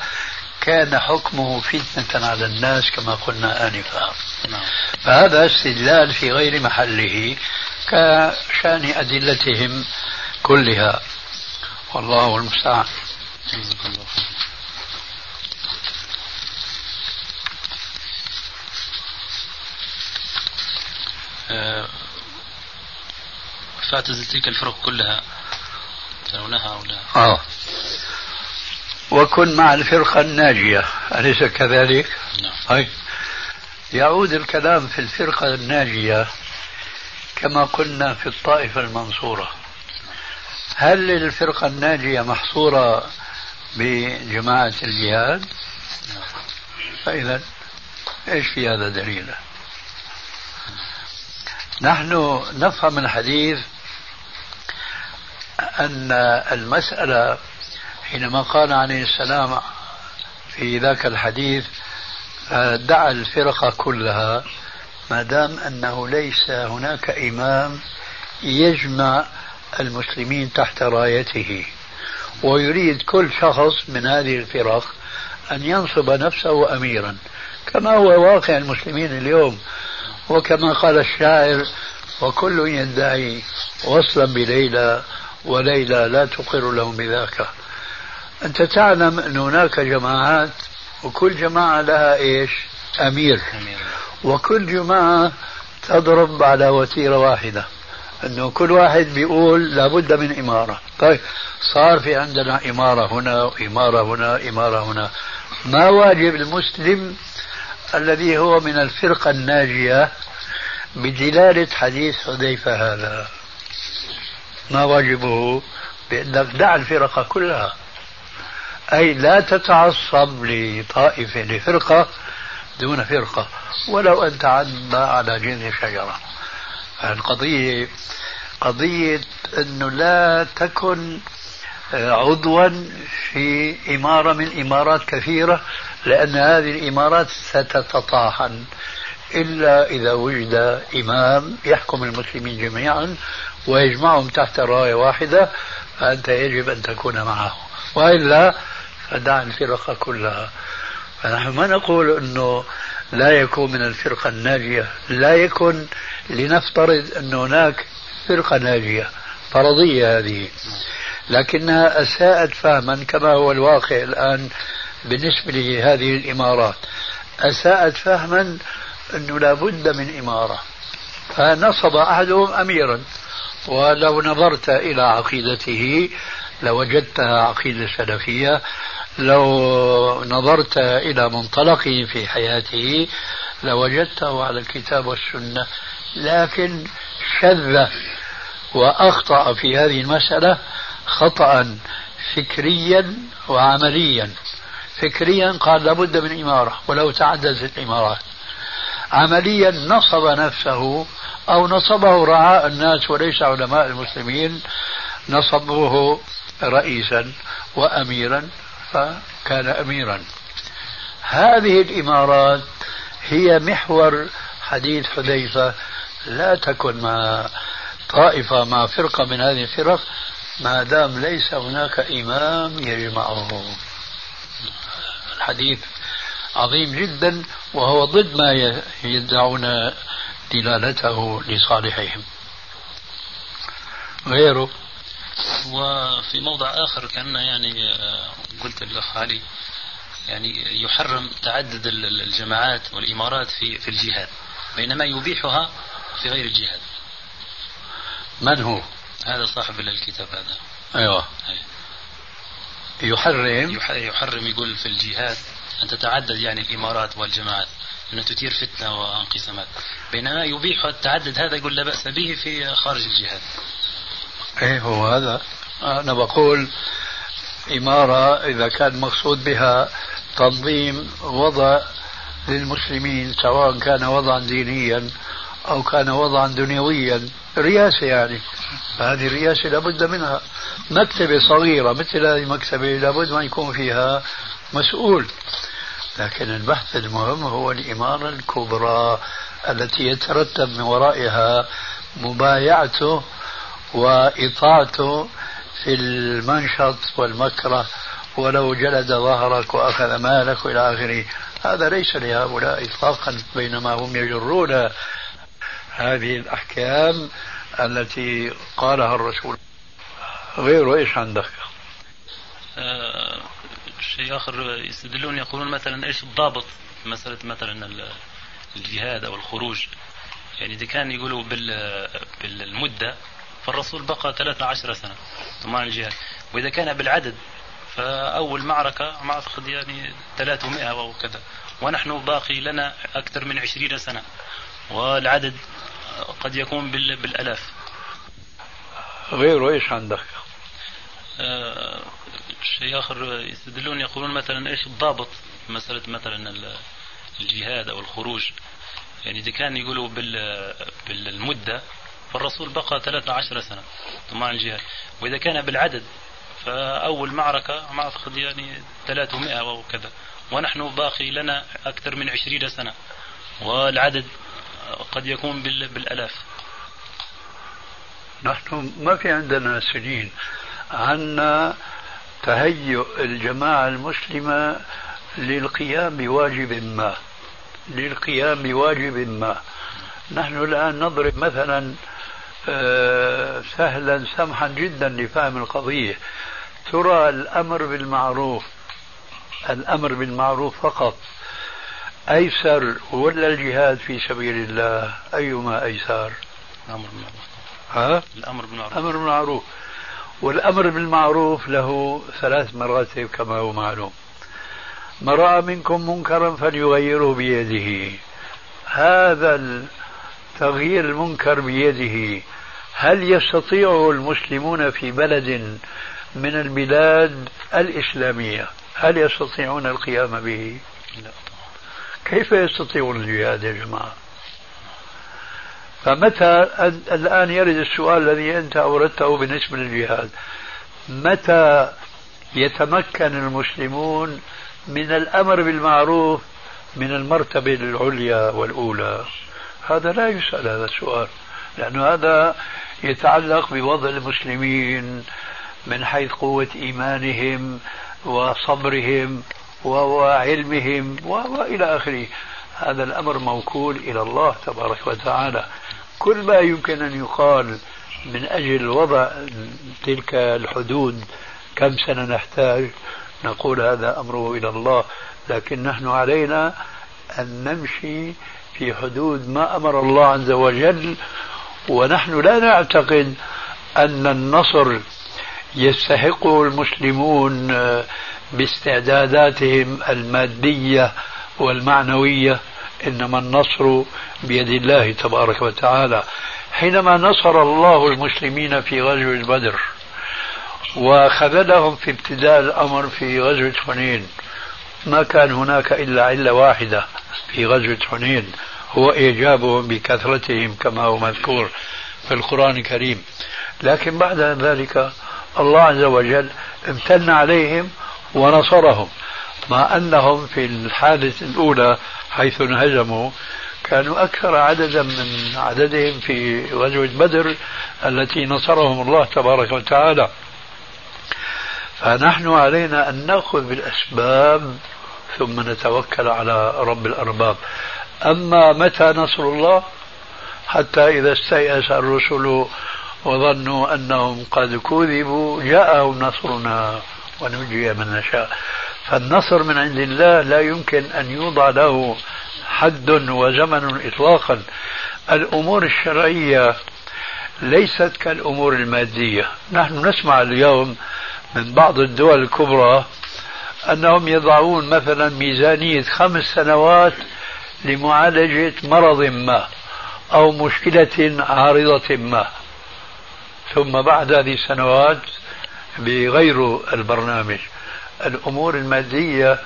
Speaker 3: كان حكمه فتنة على الناس كما قلنا آنفا.
Speaker 4: نعم.
Speaker 3: فهذا استدلال في غير محله كشأن أدلتهم كلها. والله المستعان.
Speaker 4: آه، فاعتزل تلك الفرق كلها ترونها أو لا؟
Speaker 3: آه. وكن مع الفرقة الناجية أليس كذلك؟
Speaker 4: نعم
Speaker 3: هاي يعود الكلام في الفرقة الناجية كما قلنا في الطائفة المنصورة هل الفرقة الناجية محصورة بجماعة الجهاد؟ فإذا إيش في هذا دليل؟ نحن نفهم الحديث أن المسألة حينما قال عليه السلام في ذاك الحديث دعا الفرقة كلها ما دام أنه ليس هناك إمام يجمع المسلمين تحت رايته ويريد كل شخص من هذه الفرق أن ينصب نفسه أميرا. كما هو واقع المسلمين اليوم وكما قال الشاعر وكل يدعي وصلا بليلى وليلى لا تقر لهم بذاك أنت تعلم أن هناك جماعات وكل جماعة لها إيش؟ أمير. وكل جماعة تضرب على وتيرة واحدة. أنه كل واحد بيقول لابد من إمارة. طيب صار في عندنا إمارة هنا وإمارة هنا إمارة هنا. ما واجب المسلم الذي هو من الفرقة الناجية بدلالة حديث حذيفة هذا؟ ما واجبه؟ بأنك دع الفرقة كلها. أي لا تتعصب لطائفة لفرقة دون فرقة ولو أن تعدى على جذع شجرة. القضية قضية أنه لا تكن عضوا في إمارة من إمارات كثيرة لأن هذه الإمارات ستتطاحن إلا إذا وجد إمام يحكم المسلمين جميعا ويجمعهم تحت راية واحدة فأنت يجب أن تكون معه. وإلا فدع الفرق كلها. فنحن ما نقول أنه لا يكون من الفرقة الناجية. لا يكن لنفترض أن هناك فرقة ناجية فرضية هذه. لكنها أساءت فهما كما هو الواقع الآن بالنسبة لهذه الإمارات. أساءت فهما أنه لا بد من إمارة. فنصب أحدهم أميرا. ولو نظرت إلى عقيدته لوجدتها عقيدة سلفية. لو نظرت إلى منطلقه في حياته لوجدته على الكتاب والسنة لكن شذ وأخطأ في هذه المسألة خطأ فكريا وعمليا. فكريا قال لابد من إمارة ولو تعددت الإمارات. عمليا نصب نفسه أو نصبه رعاء الناس وليس علماء المسلمين نصبوه رئيسا وأميرا فكان أميرا. هذه الإمارات هي محور حديث حذيفة. لا تكن مع طائفة مع فرقة من هذه الفرق. ما دام ليس هناك إمام يجمعهم الحديث عظيم جدا وهو ضد ما يدعون دلالته لصالحهم. غيره
Speaker 4: وفي موضع آخر كأن يعني آه، قلت للأخ علي يعني يحرم تعدد الجماعات والإمارات في في الجهاد بينما يبيحها في غير الجهاد.
Speaker 3: من هو؟
Speaker 4: هذا صاحب الكتاب هذا.
Speaker 3: أيوه. أي. يحرم؟
Speaker 4: يحرم يقول في الجهاد أن تتعدد يعني الإمارات والجماعات أنها تثير فتنة وأنقسامات. بينما يبيح التعدد هذا يقول لا بأس به في خارج الجهاد.
Speaker 3: إيه هو هذا. أنا بقول إمارة إذا كان مقصود بها تنظيم وضع للمسلمين سواء كان وضعا دينيا أو كان وضعا دنيويا رئاسة يعني. هذه الرئاسة لابد منها. مكتبة صغيرة مثل هذه المكتبة لابد ما يكون فيها مسؤول. لكن البحث المهم هو الإمارة الكبرى التي يترتب من ورائها مبايعته وإطاعته في المنشط والمكره ولو جلد ظهرك وأخذ مالك إلى آخره. هذا ليس لهؤلاء إطلاقا بينما هم يجرون هذه الأحكام التي قالها الرسول. غيره إيش عندك؟
Speaker 4: آه شيء آخر يستدلون يقولون مثلا إيش الضابط؟ مسألة مثلا الجهاد أو الخروج. يعني إذا كان يقولوا بالمدة فالرسول بقى 13 سنة ثم الجهاد. وإذا كان بالعدد فأول معركة ما أعتقد يعني 300 أو كذا. ونحن باقي لنا أكثر من 20 سنة. والعدد قد يكون بالألاف.
Speaker 3: غيره إيش عندك؟
Speaker 4: آه شيء آخر يستدلون يقولون مثلا إيش الضابط؟ مسألة مثلا الجهاد أو الخروج. يعني إذا كان يقولوا بالمدة فالرسول بقى 13 سنة ثم الجهاد وإذا كان بالعدد فأول معركة ما أعتقد يعني 300 أو كذا. ونحن باقي لنا أكثر من 20 سنة والعدد قد يكون بالألاف.
Speaker 3: نحن ما في عندنا سنين. عنا تهيؤ الجماعة المسلمة للقيام بواجب ما للقيام بواجب ما. نحن الآن نضرب مثلا سهلا سمحا جدا لفهم القضية. ترى الأمر بالمعروف الأمر بالمعروف فقط أيسر ولا الجهاد في سبيل الله؟ أيما أيسر؟
Speaker 4: الأمر بالمعروف.
Speaker 3: ها؟
Speaker 4: الأمر بالمعروف.
Speaker 3: الأمر بالمعروف. والأمر بالمعروف له ثلاث مراتب كما هو معلوم. من رأى منكم منكرا فليغيره بيده. هذا تغيير المنكر بيده هل يستطيع المسلمون في بلد من البلاد الإسلامية هل يستطيعون القيام به؟ لا. كيف يستطيعون الجهاد يا جماعة؟ فمتى الآن يرد السؤال الذي أنت أوردته بالنسبة للجهاد. متى يتمكن المسلمون من الأمر بالمعروف من المرتبة العليا والأولى؟ هذا لا يسأل هذا السؤال. لأن هذا يتعلق بوضع المسلمين من حيث قوة إيمانهم وصبرهم وعلمهم وإلى آخره. هذا الأمر موكول إلى الله تبارك وتعالى. كل ما يمكن أن يقال من أجل وضع تلك الحدود كم سنة نحتاج؟ نقول هذا أمره إلى الله. لكن نحن علينا أن نمشي في حدود ما أمر الله عز وجل ونحن لا نعتقد أن النصر يستحقه المسلمون باستعداداتهم المادية والمعنوية إنما النصر بيد الله تبارك وتعالى. حينما نصر الله المسلمين في غزوة بدر وخذلهم في ابتداء الأمر في غزوة حنين ما كان هناك إلا علة واحدة في غزوة حنين. هو إعجابهم بكثرتهم كما هو مذكور في القرآن الكريم. لكن بعد ذلك الله عز وجل امتن عليهم ونصرهم. مع أنهم في الحادثة الأولى حيث انهزموا كانوا أكثر عددا من عددهم في غزوة بدر التي نصرهم الله تبارك وتعالى. فنحن علينا أن نأخذ بالأسباب ثم نتوكل على رب الأرباب. أما متى نصر الله؟ حتى إذا استيأس الرسل وظنوا أنهم قد كذبوا جاءهم نصرنا ونجي من نشاء. فالنصر من عند الله لا يمكن أن يوضع له حد وزمن إطلاقا. الأمور الشرعية ليست كالأمور المادية. نحن نسمع اليوم من بعض الدول الكبرى أنهم يضعون مثلا ميزانية خمس سنوات لمعالجة مرض ما أو مشكلة عارضة ما. ثم بعد هذه السنوات بغير البرنامج الأمور المادية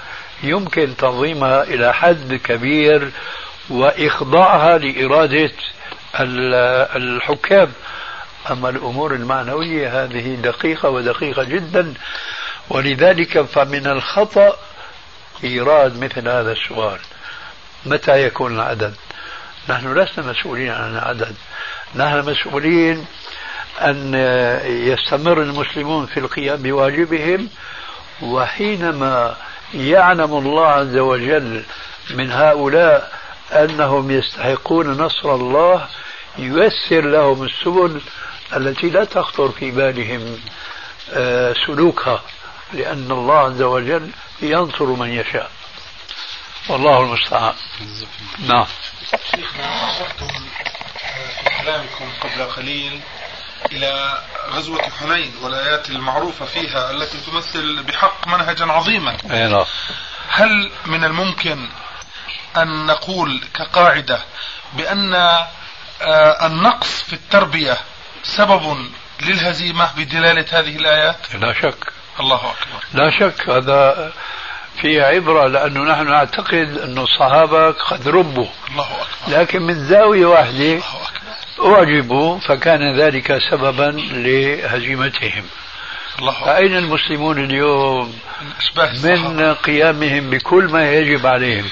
Speaker 3: يمكن تنظيمها إلى حد كبير وإخضاعها لإرادة الحكام. أما الأمور المعنوية هذه دقيقة ودقيقة جدا ولذلك فمن الخطأ إيراد مثل هذا السؤال. متى يكون العدد نحن لسنا مسؤولين عن العدد. نحن مسؤولين أن يستمر المسلمون في القيام بواجبهم وحينما يعلم الله عز وجل من هؤلاء أنهم يستحقون نصر الله ييسر لهم السبل التي لا تخطر في بالهم آه، سلوكها لأن الله عز وجل ينصر من يشاء. والله المستعان. نعم.
Speaker 5: شيخنا أشرتم كلامكم قبل قليل إلى غزوة حنين والآيات المعروفة فيها التي تمثل بحق منهجا عظيما.
Speaker 3: أي نعم.
Speaker 5: هل من الممكن أن نقول كقاعدة بأن آه، النقص في التربية سبب للهزيمة بدلالة هذه الآيات؟
Speaker 3: لا شك.
Speaker 5: الله أكبر.
Speaker 3: لا شك. هذا في عبرة لأنه نحن نعتقد أن الصحابة قد ربوا.
Speaker 5: الله أكبر.
Speaker 3: لكن من زاوية واحدة أعجبوا فكان ذلك سببا لهزيمتهم.
Speaker 5: الله أكبر.
Speaker 3: فأين المسلمون اليوم.
Speaker 5: من
Speaker 3: قيامهم بكل ما يجب عليهم.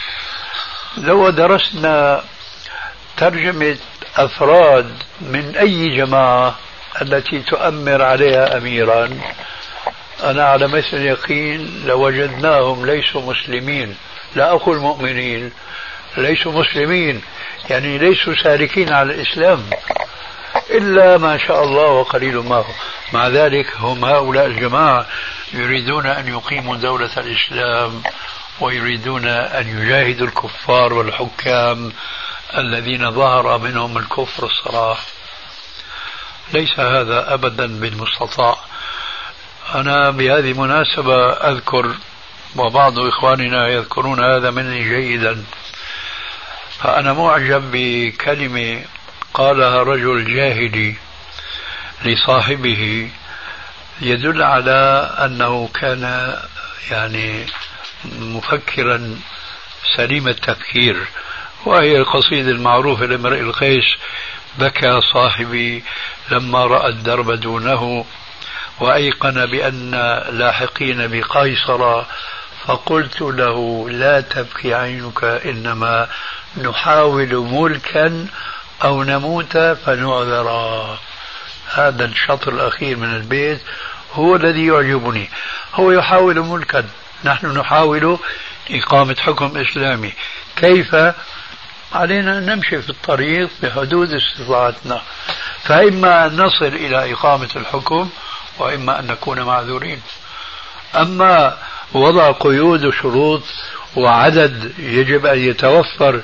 Speaker 3: لو درسنا ترجمة أفراد من أي جماعة التي تؤمر عليها أميرا أنا على مثل اليقين لوجدناهم ليسوا مسلمين لا أقول مؤمنين ليسوا مسلمين يعني ليسوا سالكين على الإسلام إلا ما شاء الله وقليل ما هو. مع ذلك هم هؤلاء الجماعة يريدون أن يقيموا دولة الإسلام ويريدون أن يجاهدوا الكفار والحكام الذين ظهر منهم الكفر الصراح. ليس هذا أبدا بالمستطاع. أنا بهذه المناسبة أذكر وبعض إخواننا يذكرون هذا مني جيدا. فأنا معجب بكلمة قالها رجل جاهلي لصاحبه يدل على أنه كان يعني مفكرا سليم التفكير وهي القصيدة المعروفة لامرئ القيس بكى صاحبي لما رأى الدرب دونه. وأيقن بأن لاحقين بقيصر فقلت له لا تبكي عينك إنما نحاول ملكا أو نموت فنعذرا هذا الشطر الأخير من البيت هو الذي يعجبني. هو يحاول ملكا. نحن نحاول إقامة حكم إسلامي. كيف؟ علينا أن نمشي في الطريق بحدود استطاعتنا. فإما أن نصل إلى إقامة الحكم وإما أن نكون معذورين. أما وضع قيود وشروط وعدد يجب أن يتوفر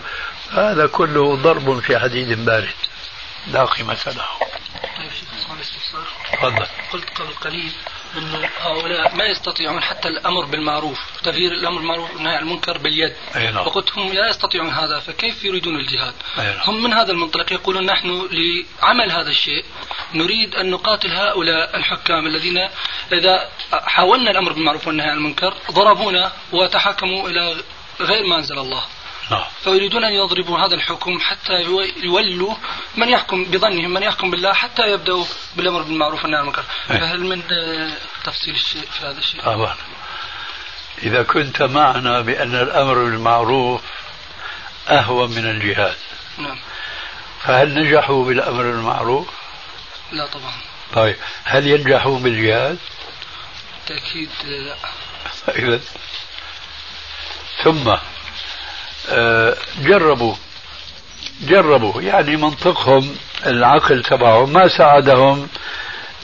Speaker 3: هذا كله ضرب في حديد بارد. لا قيمة له. تفضل.
Speaker 6: قلت قبل قليل انه هؤلاء ما يستطيعون حتى الأمر بالمعروف تغيير الأمر بالمعروف والنهي عن المنكر باليد
Speaker 3: أي نعم.
Speaker 6: فقلت هم لا يستطيعون هذا فكيف يريدون الجهاد
Speaker 3: أي نعم.
Speaker 6: هم من هذا المنطلق يقولون نحن لعمل هذا الشيء نريد أن نقاتل هؤلاء الحكام الذين إذا حاولنا الأمر بالمعروف والنهي عن المنكر ضربونا وتحاكموا إلى غير ما أنزل الله فيريدون أن يضربوا هذا الحكم حتى يولوا من يحكم بظنهم من يحكم بالله حتى يبدأوا بالأمر بالمعروف والنهي عن المنكر
Speaker 3: أي.
Speaker 6: فهل من آه، تفصيل الشيء في هذا الشيء؟
Speaker 3: طبعا إذا كنت معنا بأن الأمر بالمعروف أهون من الجهاد
Speaker 6: نعم
Speaker 3: فهل نجحوا بالأمر بالمعروف؟
Speaker 6: لا طبعا
Speaker 3: طيب هل ينجحوا بالجهاد؟
Speaker 6: بالتأكيد آه، لا
Speaker 3: إذا ثم جربوا جربوا. يعني منطقهم العقل تبعهم ما ساعدهم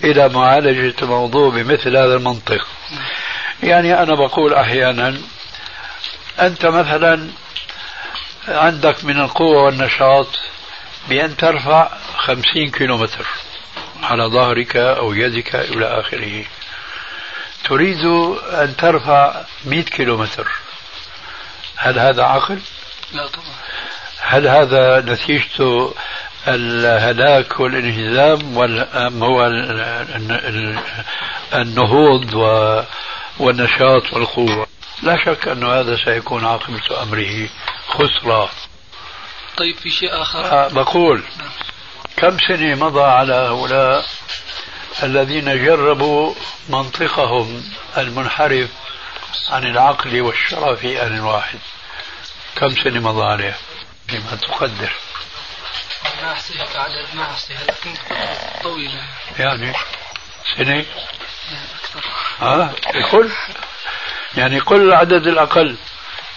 Speaker 3: إلى معالجة الموضوع بمثل هذا المنطق. يعني أنا بقول أحيانا أنت مثلا عندك من القوة والنشاط بأن ترفع خمسين كيلومتر على ظهرك أو يدك إلى آخره. تريد أن ترفع مئة كيلومتر. هل هذا عقل؟
Speaker 6: لا طبعا.
Speaker 3: هل هذا نتيجته الهلاك والانهزام أم هو ال- ال- النهوض والنشاط والقوة؟ لا شك أن هذا سيكون عاقبة أمره خسرة.
Speaker 6: طيب في شيء آخر؟
Speaker 3: آه، بقول كم سنة مضى على هؤلاء الذين جربوا منطقهم المنحرف عن العقل والشرع في آن واحد؟ كم سنة مضى عليه فيما تقدر.
Speaker 6: ما أحصيها كعدد ما أحصيها لكن طويلة
Speaker 3: يعني سنة؟
Speaker 6: أكثر
Speaker 3: ها قل يعني قل العدد الأقل.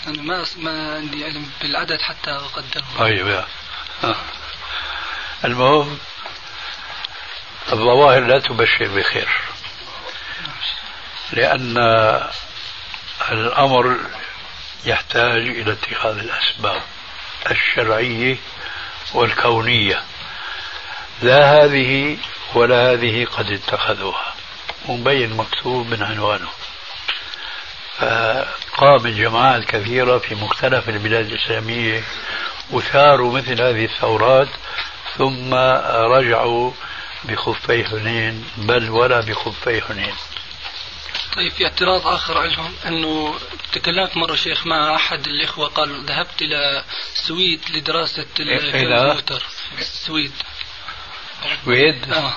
Speaker 6: أنا ما ما عندي علم بالعدد حتى أقدره.
Speaker 3: طيب يا. ها. المهم الظواهر لا تبشر بخير. لأن الأمر يحتاج إلى اتخاذ الأسباب الشرعية والكونية. لا هذه ولا هذه قد اتخذوها. مبين مكتوب من عنوانه. فقام الجماعات كثيرة في مختلف البلاد الإسلامية وثاروا مثل هذه الثورات ثم رجعوا بخفي حنين بل ولا بخفي حنين.
Speaker 6: طيب في اعتراض آخر عندهم أنه تكلمت مرة شيخ مع أحد الإخوة قال ذهبت إلى السويد لدراسة الكمبيوتر. السويد
Speaker 3: سويد؟
Speaker 6: آه.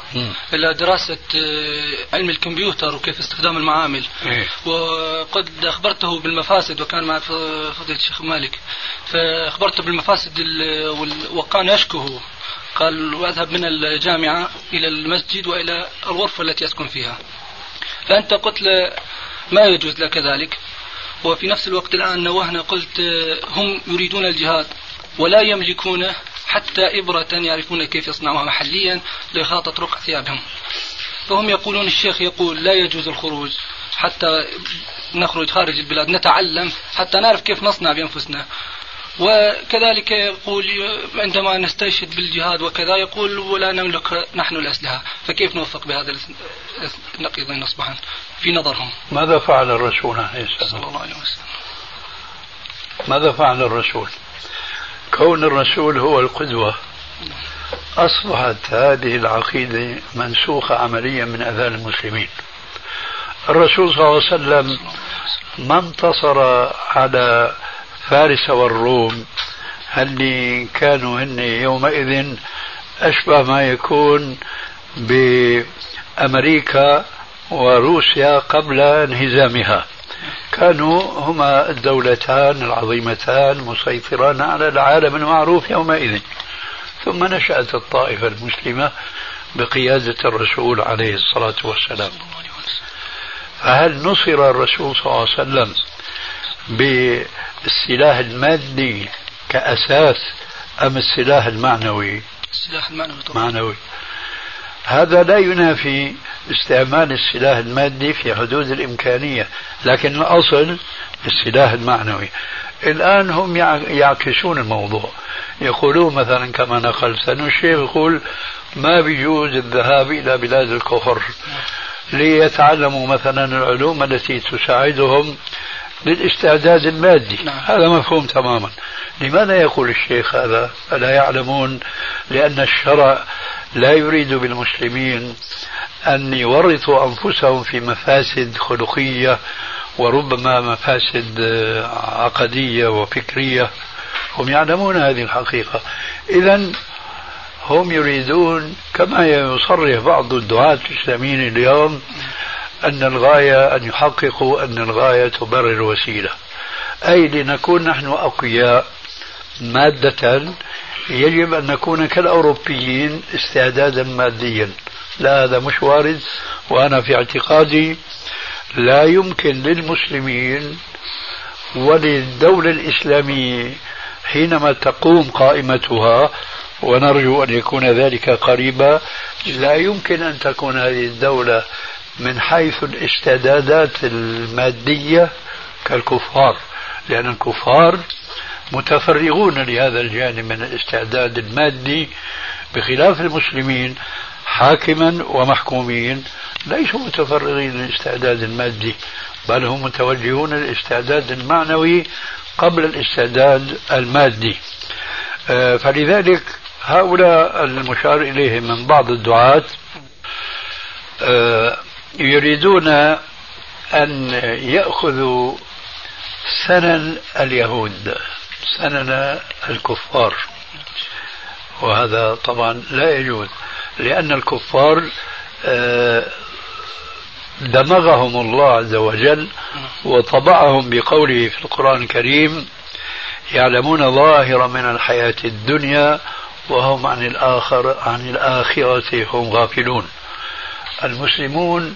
Speaker 6: إلى دراسة آه، علم الكمبيوتر وكيف استخدام المعامل.
Speaker 3: إيه؟
Speaker 6: وقد أخبرته بالمفاسد وكان مع فضيلة الشيخ مالك. فأخبرته بالمفاسد وكان يشكوه قال وأذهب من الجامعة إلى المسجد وإلى الغرفة التي أسكن فيها. فأنت قلت له ما يجوز لك ذلك. وفي نفس الوقت الآن نوهنا قلت آه، هم يريدون الجهاد ولا يملكون حتى إبرة يعرفون كيف يصنعوها محليا لإخاطة رقع ثيابهم. فهم يقولون الشيخ يقول لا يجوز الخروج حتى نخرج خارج البلاد نتعلم حتى نعرف كيف نصنع بأنفسنا. وكذلك يقول عندما نستشهد بالجهاد وكذا يقول ولا نملك نحن الأسلحة فكيف نوفق بهذا النقيضين أصبحا في نظرهم.
Speaker 3: ماذا فعل الرسول عليه السلام
Speaker 6: صلى الله عليه وسلم.
Speaker 3: ماذا فعل الرسول؟ كون الرسول هو القدوة أصبحت هذه العقيدة منسوخة عمليا من أذان المسلمين. الرسول صلى الله عليه وسلم ما انتصر على فارس والروم اللي كانوا هن يومئذ أشبه ما يكون بأمريكا وروسيا قبل انهزامها. كانوا هما الدولتان العظيمتان مسيطران على العالم المعروف يومئذ. ثم نشأت الطائفة المسلمة بقيادة الرسول عليه الصلاة والسلام. فهل نصر الرسول صلى الله عليه وسلم بالسلاح المادي كأساس أم السلاح المعنوي؟
Speaker 6: السلاح المعنوي طبعا.
Speaker 3: معنوي. هذا لا ينافي استعمال السلاح المادي في حدود الإمكانية لكن الأصل السلاح المعنوي. الآن هم يعكسون الموضوع. يقولون مثلا كما نقلت أن الشيخ يقول ما بيجوز الذهاب إلى بلاد الكفر. ليتعلموا مثلا العلوم التي تساعدهم للاستعداد المادي. نعم. هذا مفهوم تماما. لماذا يقول الشيخ هذا؟ ألا يعلمون لأن الشرع لا يريد بالمسلمين أن يورطوا أنفسهم في مفاسد خلقية وربما مفاسد عقدية وفكرية. هم يعلمون هذه الحقيقة. إذا هم يريدون كما يصرح بعض الدعاة الإسلاميين اليوم أن الغاية أن يحققوا أن الغاية تبرر الوسيلة أي لنكون نحن أقوياء مادة يجب أن نكون كالأوروبيين استعدادا ماديا. لا هذا مش وارد وأنا في اعتقادي لا يمكن للمسلمين وللدولة الإسلامية حينما تقوم قائمتها ونرجو أن يكون ذلك قريبا لا يمكن أن تكون هذه الدولة من حيث الاستعدادات المادية كالكفار لأن الكفار متفرغون لهذا الجانب من الاستعداد المادي بخلاف المسلمين حاكما ومحكومين ليسوا متفرغين للاستعداد المادي بل هم متوجهون للاستعداد المعنوي قبل الاستعداد المادي. آه، فلذلك هؤلاء المشار إليهم من بعض الدعاة آه، يريدون أن يأخذوا سنن اليهود سنن الكفار. وهذا طبعا لا يجوز لأن الكفار آه، دمغهم الله عز وجل وطبعهم بقوله في القرآن الكريم يعلمون ظاهرا من الحياة الدنيا وهم عن الآخر عن الآخرة هم غافلون. المسلمون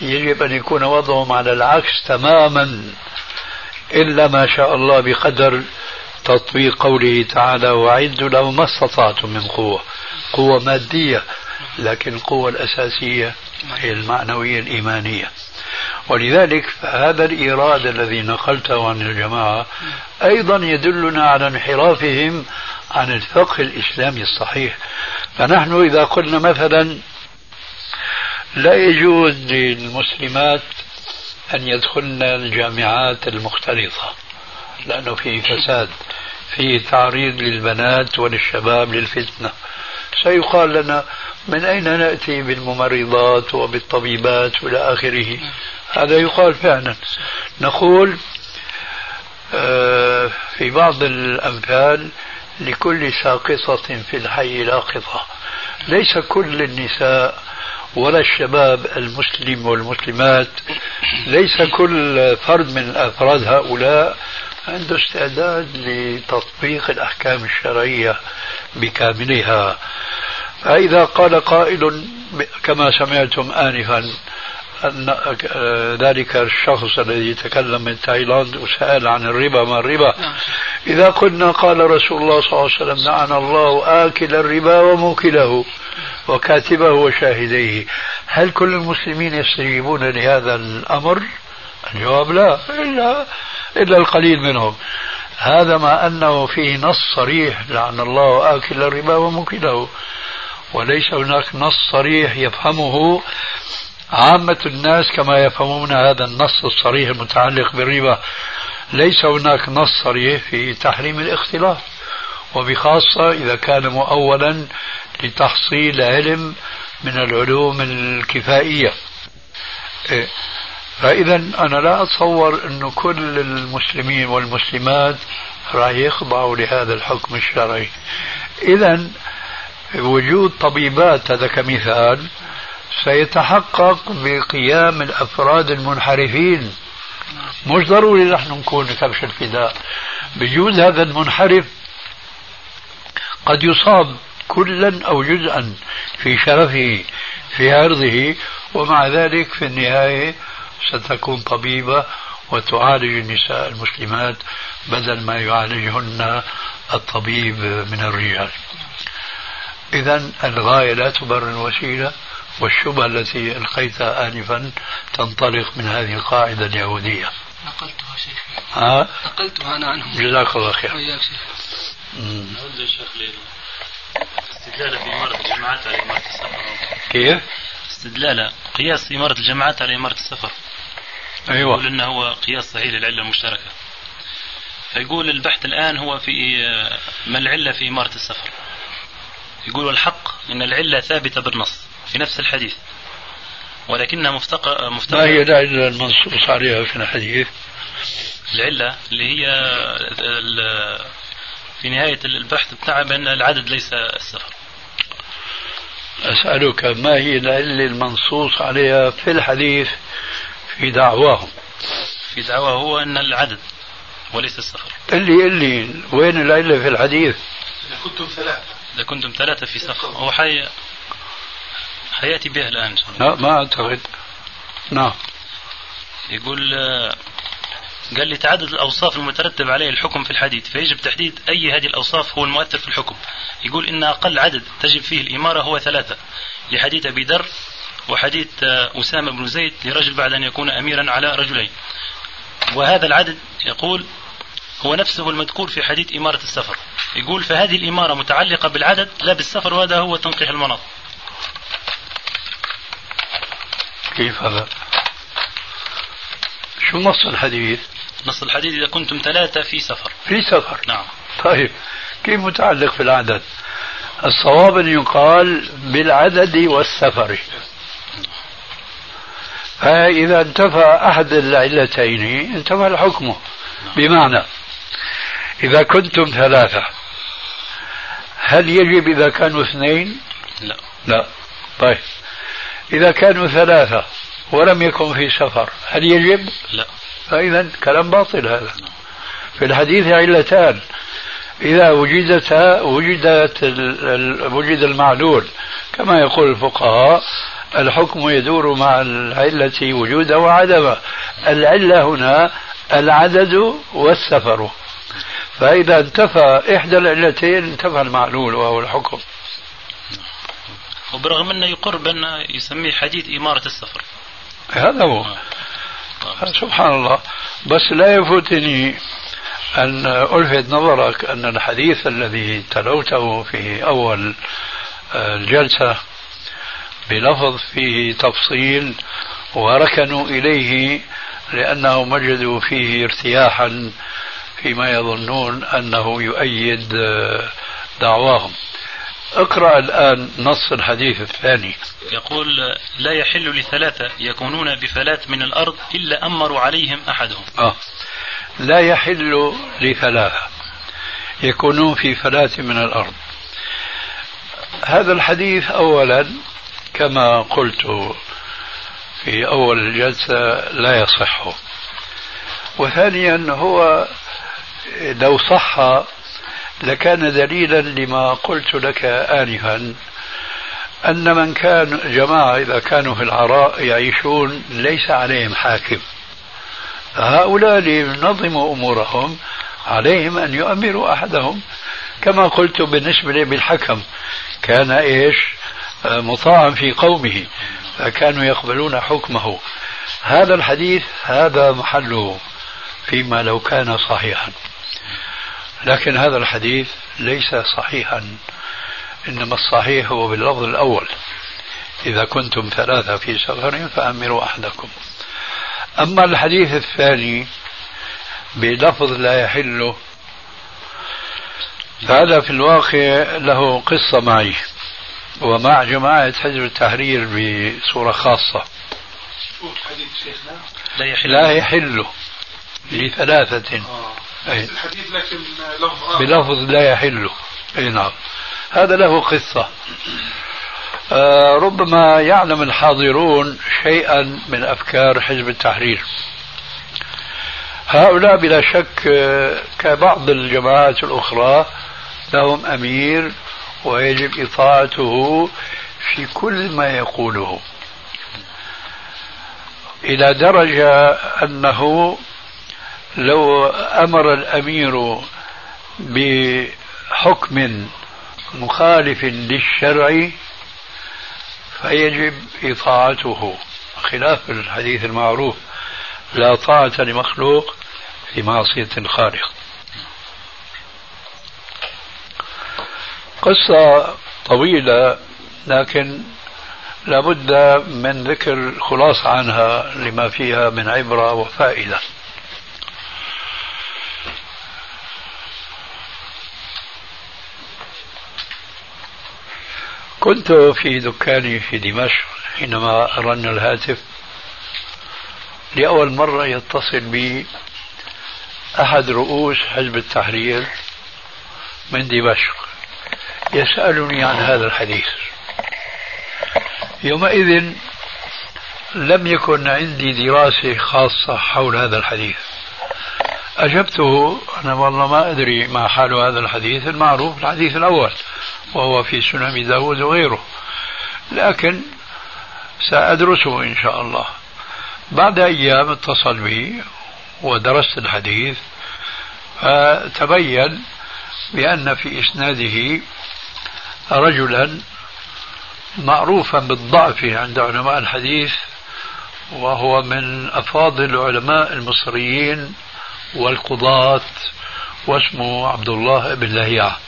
Speaker 3: يجب أن يكون وضعهم على العكس تماما إلا ما شاء الله بقدر تطبيق قوله تعالى وأعدوا له ما استطعتم من قوة. قوة مادية لكن القوة الأساسية هي المعنوية الإيمانية. ولذلك فهذا الإيراد الذي نقلته عن الجماعة أيضا يدلنا على انحرافهم عن الفقه الإسلامي الصحيح. فنحن إذا قلنا مثلا لا يجوز للمسلمات أن يدخلن الجامعات المختلطة لأنه فيه فساد فيه تعريض للبنات وللشباب للفتنة. سيقال لنا من أين نأتي بالممرضات وبالطبيبات وإلى آخره؟ هذا يقال فعلا. نقول آه، في بعض الأمثال لكل ساقطة في الحي لاقطة ليس كل النساء ولا الشباب المسلم والمسلمات. ليس كل فرد من أفراد هؤلاء عنده استعداد لتطبيق الأحكام الشرعية بكاملها. فإذا قال قائل كما سمعتم آنفا أن ذلك الشخص الذي تكلم من تايلاند وسأل عن الربا ما الربا. نعم. إذا قلنا قال رسول الله صلى الله عليه وسلم لعن الله آكل الربا وموكله وكاتبه وشاهديه. هل كل المسلمين يستجيبون لهذا الأمر؟ الجواب لا. إلا, إلا القليل منهم. هذا ما أنه فيه نص صريح لعن الله آكل الربا وموكله. وليس هناك نص صريح يفهمه عامة الناس كما يفهمون هذا النص الصريح المتعلق بالربا ليس هناك نص صريح في تحريم الاختلاط وبخاصة إذا كان مؤولا لتحصيل علم من العلوم الكفائية إيه. فإذا أنا لا أتصور أن كل المسلمين والمسلمات راح يخضعوا لهذا الحكم الشرعي إذا وجود طبيبات هذا كمثال سيتحقق بقيام الأفراد المنحرفين. مش ضروري نحن نكون كبش الفداء. بجوز هذا المنحرف قد يصاب كلا أو جزءا في شرفه في عرضه ومع ذلك في النهاية ستكون طبيبة وتعالج النساء المسلمات بدل ما يعالجهن الطبيب من الرجال. إذا الغاية لا تبرر الوسيلة. والشبهة التي ألقيتها آنفا تنطلق من هذه القاعدة اليهودية.
Speaker 6: نقلتها شيخ.
Speaker 3: ها؟
Speaker 6: نقلتها أنا عنهم.
Speaker 3: جزاك الله خير.
Speaker 6: وإياك شيخ.
Speaker 4: استدلال في إمارة الجماعات على إمارة السفر.
Speaker 3: كيف؟
Speaker 4: استدلال قياس إمارة الجماعات على إمارة السفر.
Speaker 3: أيوة.
Speaker 4: يقول أنه هو قياس صحيح للعلة المشتركة. فيقول البحث الآن هو في ما العلة في إمارة السفر. يقول الحق أن العلة ثابتة بالنص. في نفس الحديث. ولكنها مفتقة مفتقة
Speaker 3: ما هي العلة المنصوص عليها في الحديث؟
Speaker 4: العلة اللي هي في نهاية البحث بتاعها بأن العدد ليس السفر
Speaker 3: أسألك ما هي العلة المنصوص عليها في الحديث في دعواهم؟
Speaker 4: في دعواه هو أن العدد وليس السفر
Speaker 3: اللي اللي وين العلة في الحديث؟
Speaker 5: إذا كنتم ثلاثة.
Speaker 4: إذا كنتم ثلاثة في سفر هو حي حياتي بها الآن.
Speaker 3: لا ما أعتقد. نعم.
Speaker 4: يقول قال لي تعدد الأوصاف المترتب عليه الحكم في الحديث فيجب تحديد أي هذه الأوصاف هو المؤثر في الحكم. يقول إن أقل عدد تجب فيه الإمارة هو ثلاثة لحديث أبي ذر وحديث أسامة بن زيد لرجل بعد أن يكون أميرا على رجلين. وهذا العدد يقول هو نفسه المذكور في حديث إمارة السفر. يقول فهذه الإمارة متعلقة بالعدد لا بالسفر وهذا هو تنقيح المناط
Speaker 3: كيف هذا؟ شو نص الحديث؟
Speaker 4: نص الحديث إذا كنتم ثلاثة في سفر.
Speaker 3: في سفر.
Speaker 4: نعم.
Speaker 3: طيب. كيف متعلق في العدد الصواب أن يقال بالعدد والسفر. فإذا انتفى أحد العلتين انتفى الحكم. بمعنى إذا كنتم ثلاثة هل يجب إذا كانوا اثنين؟
Speaker 4: لا.
Speaker 3: لا. طيب. إذا كانوا ثلاثة ولم يكن في سفر هل يجب؟
Speaker 4: لا.
Speaker 3: فإذا كلام باطل هذا. في الحديث علتان. إذا وجدتا وجدت وجد المعلول كما يقول الفقهاء الحكم يدور مع العلة وجودا وعدما العلة هنا العدد والسفر. فإذا انتفى إحدى العلتين انتفى المعلول وهو الحكم.
Speaker 4: وبرغم أنه يقر بأن يسميه حديث إمارة السفر.
Speaker 3: هذا هو. سبحان الله. بس لا يفوتني أن ألفت نظرك أن الحديث الذي تلوته في أول الجلسة بلفظ فيه تفصيل وركنوا إليه لأنهم وجدوا فيه ارتياحا فيما يظنون أنه يؤيد دعواهم. اقرأ الآن نص الحديث الثاني.
Speaker 4: يقول لا يحل لثلاثة يكونون بفلات من الأرض إلا أمروا عليهم أحدهم.
Speaker 3: آه. لا يحل لثلاثة يكونون في فلاة من الأرض. هذا الحديث أولا كما قلت في أول الجلسة لا يصح. وثانيا هو لو صح لكان دليلا لما قلت لك آنفا أن من كان جماعة إذا كانوا في العراء يعيشون ليس عليهم حاكم. هؤلاء لينظموا أمورهم عليهم أن يؤمروا أحدهم. كما قلت بالنسبة للحكم كان إيش؟ مطاعا في قومه فكانوا يقبلون حكمه. هذا الحديث هذا محله فيما لو كان صحيحا. لكن هذا الحديث ليس صحيحا إنما الصحيح هو باللفظ الأول. إذا كنتم ثلاثة في سفر فأمروا أحدكم. أما الحديث الثاني بلفظ لا يحل فهذا في الواقع له قصة معي ومع جماعة حزب التحرير بصورة خاصة. لا يحل. لا يحل لثلاثة. آه. الحديث لكن لفظ بلفظ لا يحل أي نعم. هذا له قصة. آه ربما يعلم الحاضرون شيئا من أفكار حزب التحرير. هؤلاء بلا شك آه، كبعض الجماعات الأخرى لهم أمير ويجب إطاعته في كل ما يقوله. إلى درجة أنه لو أمر الأمير بحكم مخالف للشرع فيجب إطاعته. خلاف الحديث المعروف لا طاعة لمخلوق في معصية الخالق قصة طويلة لكن لابد من ذكر خلاصة عنها لما فيها من عبرة وفائدة. كنت في دكاني في دمشق حينما رن الهاتف لأول مرة يتصل بي أحد رؤوس حزب التحرير من دمشق يسألني عن هذا الحديث. يومئذ لم يكن عندي دراسة خاصة حول هذا الحديث. أجبته أنا والله ما أدري ما حال هذا الحديث المعروف الحديث الأول وهو في سنن داود وغيره. لكن سأدرسه إن شاء الله. بعد أيام اتصل بي ودرست الحديث فتبين بأن في إسناده رجلا معروفا بالضعف عند علماء الحديث وهو من أفاضل العلماء المصريين والقضاة واسمه عبد الله بن لهيعة.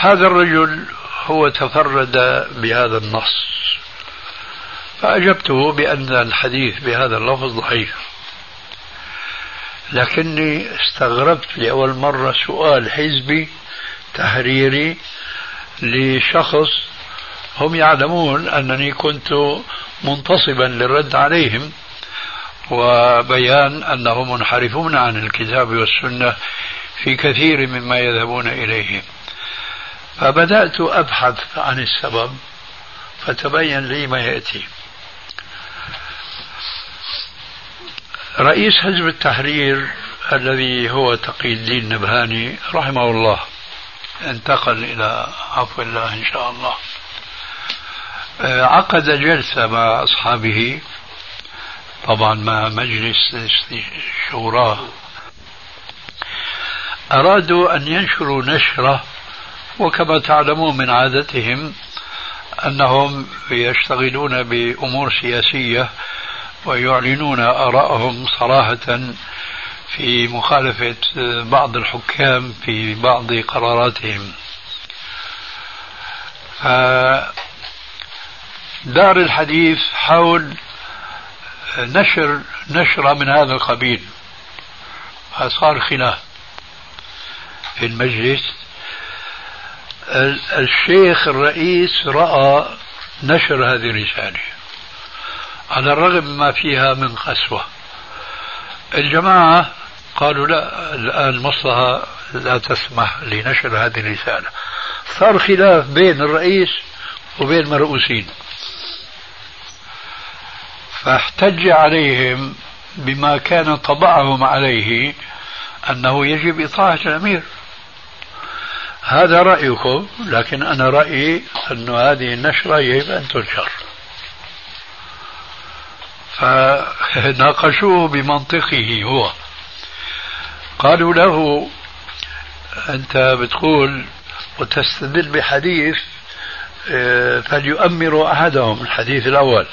Speaker 3: هذا الرجل هو تفرد بهذا النص. فأجبته بأن الحديث بهذا اللفظ ضعيف. لكني استغربت لأول مرة سؤال حزبي تحريري لشخص هم يعلمون أنني كنت منتصبا للرد عليهم. وبيان أنهم منحرفون عن الكتاب والسنة في كثير مما يذهبون إليه. فبدأت أبحث عن السبب فتبين لي ما يأتي. رئيس حزب التحرير الذي هو تقي الدين نبهاني رحمه الله انتقل إلى عفو الله إن شاء الله. عقد جلسة مع أصحابه. طبعا مع مجلس شوراه أرادوا أن ينشروا نشرة وكما تعلمون من عادتهم أنهم يشتغلون بأمور سياسية ويعلنون آراءهم صراحة في مخالفة بعض الحكام في بعض قراراتهم. دار الحديث حول نشر نشرة من هذا القبيل. فصار خلاف في المجلس. الشيخ الرئيس رأى نشر هذه الرسالة. على الرغم ما فيها من قسوة. الجماعة قالوا لا الآن المصلحة لا تسمح لنشر هذه الرسالة. صار خلاف بين الرئيس وبين المرؤوسين فاحتج عليهم بما كان طبعهم عليه أنه يجب إطاعة الأمير. هذا رأيكم لكن أنا رأيي أن هذه النشرة يجب أن تنشر. فناقشوه بمنطقه هو. قالوا له أنت بتقول وتستدل بحديث آه، فليؤمروا أحدهم الحديث الأول.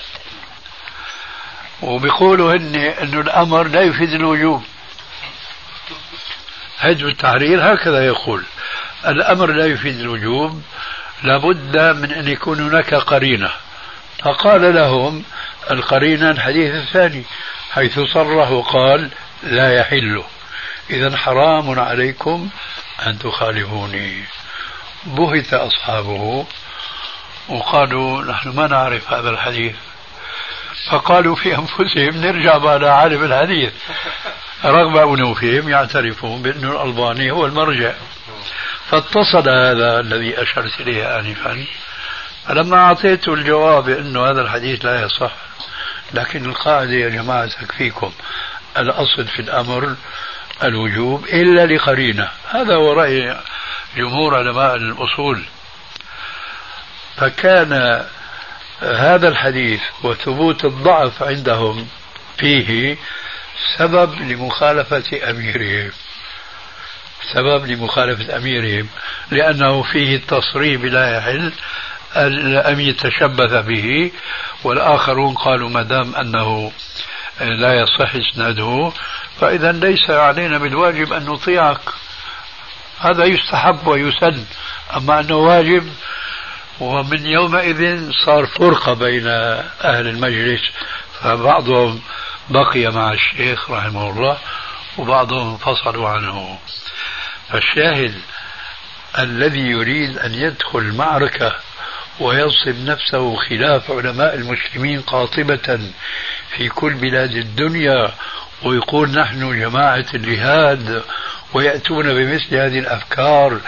Speaker 3: وبيقولوا هن أنه الأمر لا يفيد الوجوب. حزب التحرير هكذا يقول. الأمر لا يفيد الوجوب لابد من أن يكون هناك قرينة. فقال لهم القرينة الحديث الثاني حيث صرح وقال لا يحل. إذا حرام عليكم أن تخالفوني. بهت أصحابه وقالوا نحن ما نعرف هذا الحديث. فقالوا في أنفسهم نرجع بعد عالم الحديث. رغم أنوفهم يعترفون بأن الألباني هو المرجع. فاتصل هذا الذي أشرت إليه آنفا. فلما أعطيته الجواب بأنه هذا الحديث لا يصح لكن القاعدة يا جماعة تكفيكم. الأصل في الأمر الوجوب إلا لقرينة. هذا هو رأي جمهور علماء الأصول. فكان هذا الحديث وثبوت الضعف عندهم فيه سبب لمخالفة أميرهم. سبب لمخالفة أميرهم. لأنه فيه التصريح بلا يحل. الأمير تشبث به والآخرون قالوا ما دام أنه لا يصح إسناده فإذا ليس علينا بالواجب أن نطيعك. هذا يستحب ويسن. أما أنه واجب ومن يومئذ صار فرقة بين أهل المجلس فبعضهم بقي مع الشيخ رحمه الله وبعضهم انفصلوا عنه. فالشاهد الذي يريد أن يدخل معركة وينصب نفسه خلاف علماء المسلمين قاطبة في كل بلاد الدنيا ويقول نحن جماعة الجهاد ويأتون بمثل هذه الأفكار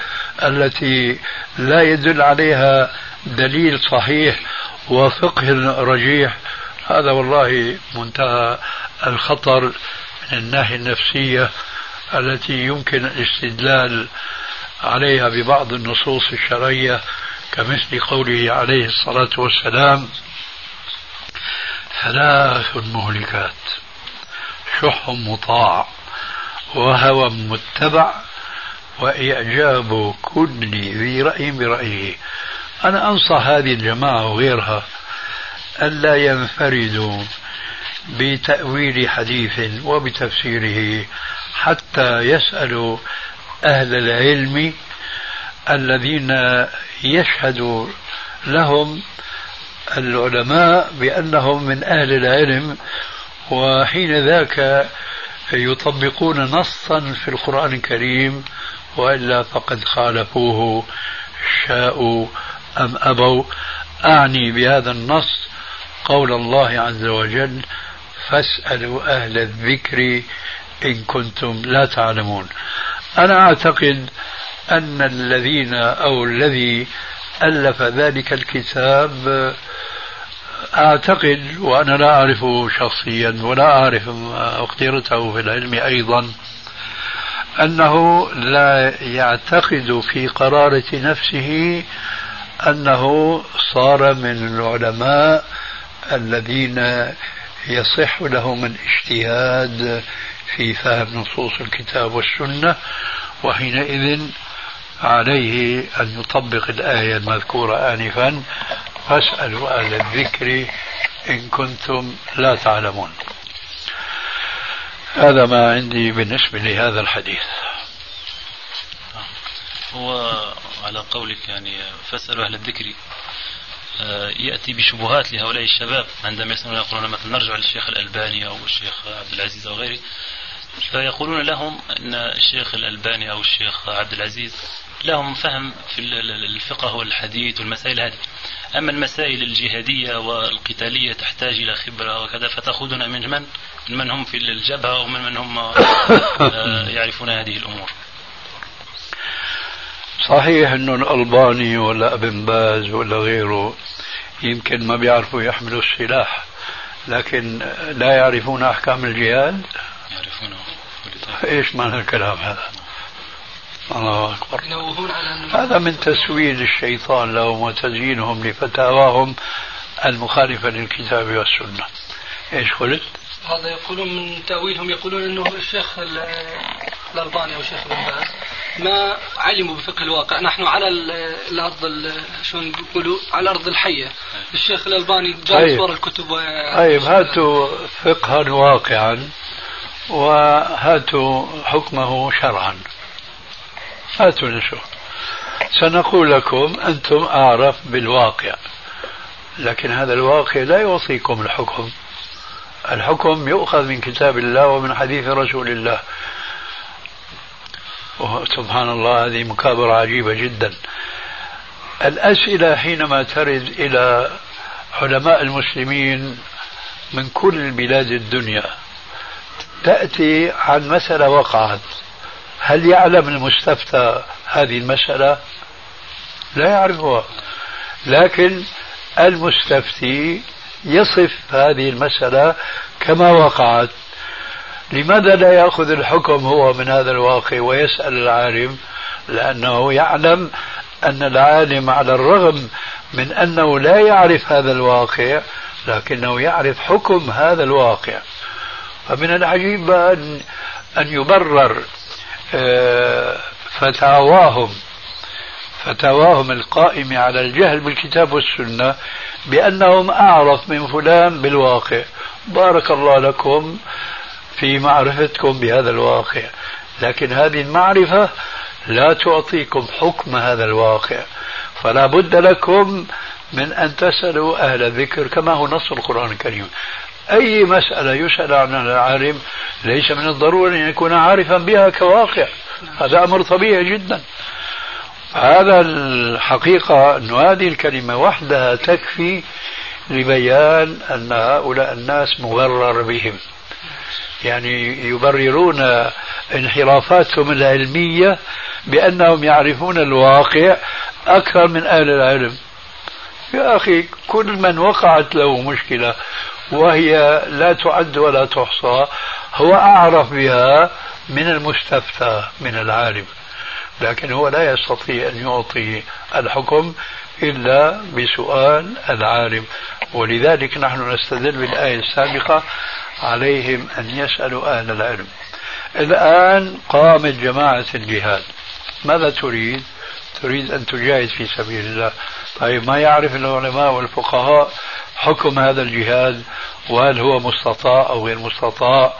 Speaker 3: التي لا يدل عليها دليل صحيح وفقه رجيح. هذا والله منتهى الخطر من الناحية النفسية التي يمكن الاستدلال عليها ببعض النصوص الشرعية كمثل قوله عليه الصلاة والسلام ثلاث مهلكات شح مطاع وهوى متبع وإعجاب كل ذي رأي برأيه. أنا أنصح هذه الجماعة وغيرها ألا ينفردوا بتأويل حديث وبتفسيره حتى يسألوا أهل العلم الذين يشهد لهم العلماء بأنهم من أهل العلم وحين ذاك يطبقون نصا في القرآن الكريم وإلا فقد خالفوه شاءوا أم أبوا. أعني بهذا النص قول الله عز وجل فاسألوا أهل الذكر إن كنتم لا تعلمون أنا أعتقد أن الذين أو الذي ألف ذلك الكتاب أعتقد وأنا لا أعرفه شخصيا ولا أعرف اقترته في العلم أيضا أنه لا يعتقد في قرارة نفسه أنه صار من العلماء الذين يصح لهم الاجتهاد في فهم نصوص الكتاب والسنة وحينئذ عليه أن يطبق الآية المذكورة آنفا فاسألوا أهل الذكر إن كنتم لا تعلمون هذا ما عندي بالنسبة لهذا الحديث.
Speaker 4: هو على قولك يعني فاسألوا أهل الذكر آه، يأتي بشبهات لهؤلاء الشباب عندما يسألون يقولون مثلا نرجع للشيخ الألباني أو الشيخ عبد العزيز أو غيره فيقولون لهم أن الشيخ الألباني أو الشيخ عبد العزيز لهم فهم في الفقه والحديث والمسائل هذه. أما المسائل الجهادية والقتالية تحتاج إلى خبرة وكذا فتأخذون من من؟ من من هم في الجبهة ومن من هم آه، يعرفون هذه الأمور.
Speaker 3: صحيح إنه الألباني ولا أبن باز ولا غيره يمكن ما بيعرفوا يحملوا السلاح لكن لا يعرفون أحكام الجهاد؟
Speaker 4: يعرفونه.
Speaker 3: إيش معنى الكلام هذا؟ الله أكبر. هذا من تسويد الشيطان لهم وتزيينهم لفتاواهم المخالفة للكتاب والسنة. إيش قلت؟
Speaker 6: هذا يقولون من تأويلهم يقولون أنه الشيخ الألباني أو الشيخ ابن باز ما علموا بفقه الواقع. نحن على الأرض شلون يقولوا؟ على الأرض الحية. الشيخ الألباني جالس طيب. ورا الكتب
Speaker 3: طيب هاتوا فقها واقعا وهاتوا حكمه شرعا. هاتوا نشوف سنقول لكم أنتم أعرف بالواقع. لكن هذا الواقع لا يوصيكم الحكم. الحكم يؤخذ من كتاب الله ومن حديث رسول الله. سبحان الله هذه مكابرة عجيبة جدا. الأسئلة حينما ترد إلى علماء المسلمين من كل بلاد الدنيا تأتي عن مسألة وقعت. هل يعلم المستفتى هذه المسألة؟ لا يعرفها. لكن المستفتي يصف هذه المسألة كما وقعت. لماذا لا يأخذ الحكم هو من هذا الواقع ويسأل العالم؟ لأنه يعلم أن العالم على الرغم من أنه لا يعرف هذا الواقع لكنه يعرف حكم هذا الواقع. فمن العجيب أن أن يبرر فتاواهم فتاواهم القائمة على الجهل بالكتاب والسنة بأنهم أعرف من فلان بالواقع. بارك الله لكم في معرفتكم بهذا الواقع. لكن هذه المعرفة لا تعطيكم حكم هذا الواقع. فلا بد لكم من أن تسألوا أهل الذكر كما هو نص القرآن الكريم. أي مسألة يسأل عنها العالم ليس من الضروري أن يكون عارفا بها كواقع. هذا أمر طبيعي جدا. هذا الحقيقة أن هذه الكلمة وحدها تكفي لبيان أن هؤلاء الناس مغرر بهم. يعني يبررون انحرافاتهم العلمية بأنهم يعرفون الواقع أكثر من أهل العلم. يا أخي كل من وقعت له مشكلة وهي لا تعد ولا تحصى هو أعرف بها من المستفتى من العالم. لكن هو لا يستطيع أن يعطي الحكم إلا بسؤال العالم. ولذلك نحن نستدل بالآية السابقة عليهم أن يسألوا أهل العلم. الآن قامت جماعة الجهاد. ماذا تريد؟ تريد أن تجاهد في سبيل الله. طيب ما يعرف العلماء والفقهاء حكم هذا الجهاد؟ وهل هو مستطاع أو غير مستطاع؟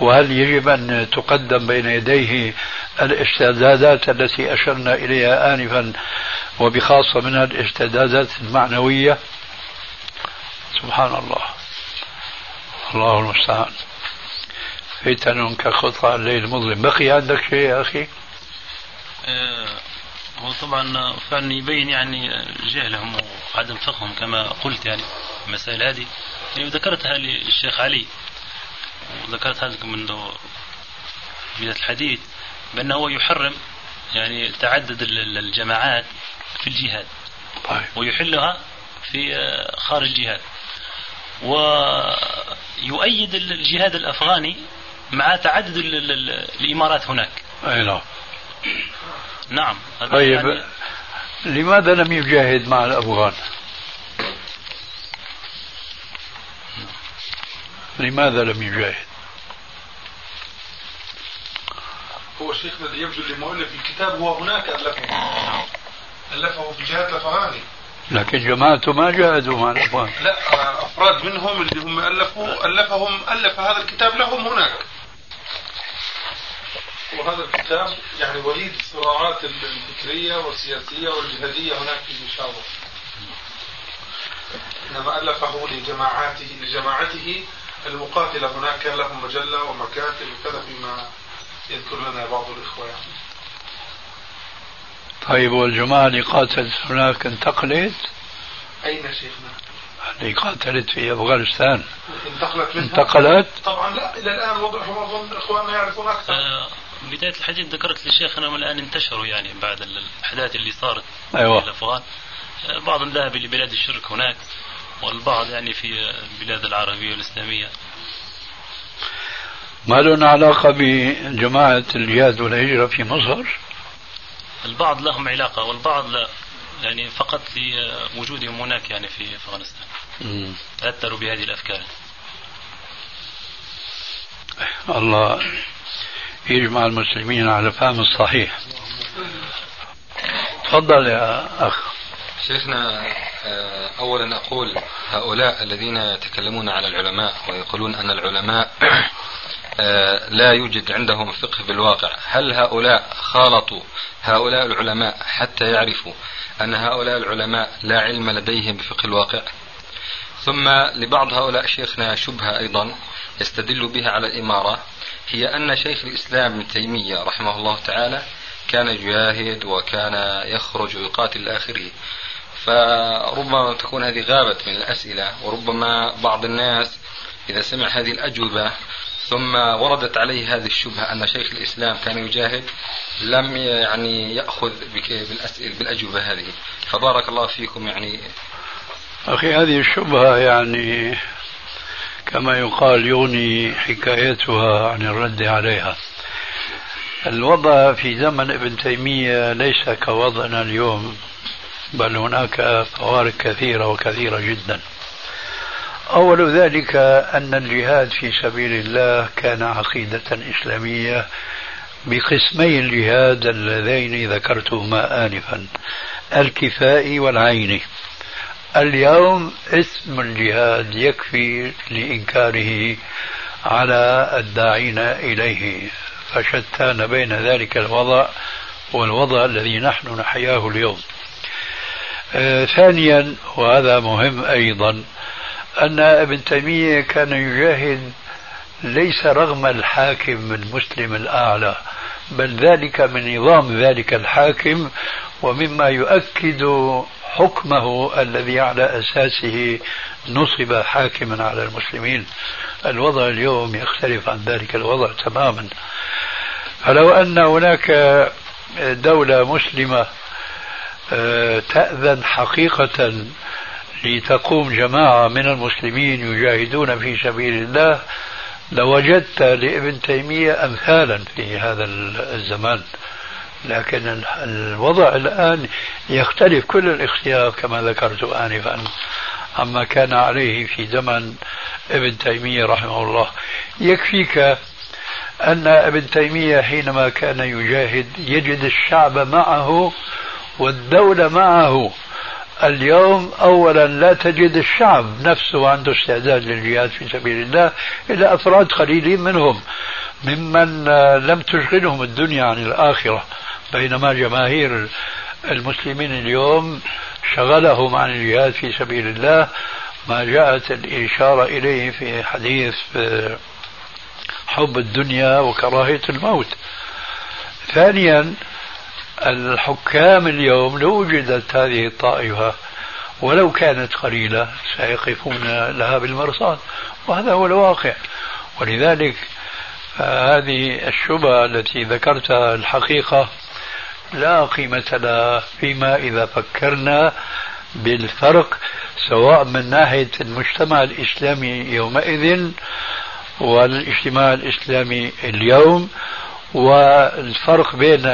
Speaker 3: وهل يجب أن تقدم بين يديه الاستعدادات التي أشرنا إليها آنفا وبخاصة منها الاستعدادات المعنوية؟ سبحان الله. الله المستعان. فتن كخطى الليل المظلم. بقي عندك شيء يا أخي؟
Speaker 4: آه، هو طبعا فعلا يبين يعني جهلهم وعدم فقههم كما قلت يعني المسائل هذه. يعني ذكرتها للشيخ علي وذكرت هذا منذ بداية الحديث بأنه يحرم يعني تعدد الجماعات في الجهاد طيب. ويحلها في خارج الجهاد. ويؤيد الجهاد الأفغاني مع تعدد الإمارات هناك.
Speaker 3: أي نعم.
Speaker 4: نعم.
Speaker 3: طيب. يعني لماذا لم يجاهد مع الأفغان لماذا لم يجاهد؟
Speaker 5: هو شيخنا الذي يبدو لمؤلف الكتاب هو هناك ألفه. ألفه في جهات الأفغاني
Speaker 3: لكن جماعته ما جاهدوا مع الأفغان
Speaker 5: لا أفراد منهم اللي هم ألفوا ألفهم ألف هذا الكتاب لهم هناك. وهذا الكتاب يعني وليد الصراعات الفكرية والسياسية والجهادية هناك في بيشاور إنما ألفه لجماعاته لجماعته المقاتلة هناك كان لهم مجلة ومكاتب وكذا فيما يذكر لنا بعض الإخوة يعني.
Speaker 3: طيب والجماعة اللي قاتلت هناك انتقلت؟
Speaker 5: أين شيخنا؟
Speaker 3: اللي قاتلت في أفغانستان
Speaker 5: انتقلت منها؟
Speaker 3: انتقلت؟
Speaker 5: طبعا لا إلى الآن وضعهم أظن إخواننا يعرفون أكثر
Speaker 4: آه، بداية الحديث ذكرت للشيخ أنهم الآن انتشروا يعني بعد الأحداث اللي صارت
Speaker 3: أيوة.
Speaker 4: في الأفغان بعضهم ذهب إلى بلاد الشرك هناك والبعض يعني في البلاد العربية والإسلامية
Speaker 3: ما لهم علاقة بجماعة الجهاد والهجرة في مصر؟
Speaker 4: البعض لهم علاقة والبعض لا يعني فقط لوجودهم هناك يعني في أفغانستان. تأثروا بهذه الأفكار
Speaker 3: الله يجمع المسلمين على الفهم الصحيح. تفضل يا أخ.
Speaker 7: شيخنا آه، أولا أقول هؤلاء الذين يتكلمون على العلماء ويقولون أن العلماء آه، لا يوجد عندهم فقه بالواقع هل هؤلاء خالطوا هؤلاء العلماء حتى يعرفوا أن هؤلاء العلماء لا علم لديهم بفقه الواقع؟ ثم لبعض هؤلاء شيخنا شبهة أيضا يستدل بها على الإمارة. هي أن شيخ الإسلام ابن تيمية رحمه الله تعالى كان يجاهد وكان يخرج ويقاتل آخره فربما تكون هذه غابت من الأسئلة وربما بعض الناس إذا سمع هذه الأجوبة ثم وردت عليه هذه الشبهة أن شيخ الإسلام كان يجاهد لم يعني يأخذ بالأسئلة بالأجوبة هذه. فبارك الله فيكم يعني
Speaker 3: أخي هذه الشبهة يعني كما يقال يغني حكايتها عن الرد عليها. الوضع في زمن ابن تيمية ليس كوضعنا اليوم بل هناك فوارق كثيرة وكثيرة جدا. أول ذلك أن الجهاد في سبيل الله كان عقيدة إسلامية بقسمي الجهاد اللذين ذكرتهما آنفا الكفائي والعيني اليوم اسم الجهاد يكفي لإنكاره على الداعين إليه فشتان بين ذلك الوضع والوضع الذي نحن نحياه اليوم. آه ثانيا وهذا مهم أيضا أن ابن تيمية كان يجاهد ليس رغم الحاكم المسلم الأعلى بل ذلك من نظام ذلك الحاكم ومما يؤكد حكمه الذي على أساسه نصب حاكما على المسلمين. الوضع اليوم يختلف عن ذلك الوضع تماما. فلو أن هناك دولة مسلمة آه، تأذن حقيقة لتقوم جماعة من المسلمين يجاهدون في سبيل الله لوجدت لابن تيمية أمثالا في هذا الزمان. لكن الوضع الآن يختلف كل الاختلاف كما ذكرت آنفا. عما كان عليه في زمن ابن تيمية رحمه الله يكفيك أن ابن تيمية حينما كان يجاهد يجد الشعب معه والدولة معه. اليوم أولا لا تجد الشعب نفسه عنده استعداد للجهاد في سبيل الله إلا أفراد قليلين منهم ممن لم تشغلهم الدنيا عن الآخرة. بينما جماهير المسلمين اليوم شغلهم عن الجهاد في سبيل الله ما جاءت الإشارة إليه في حديث حب الدنيا وكراهية الموت. ثانيا الحكام اليوم لو وجدت هذه الطائفة ولو كانت قليلة سيقفون لها بالمرصاد وهذا هو الواقع. ولذلك هذه الشبهة التي ذكرتها الحقيقة لا قيمة لها فيما إذا فكرنا بالفرق سواء من ناحية المجتمع الإسلامي يومئذ والإجتماع الإسلامي اليوم والفرق بين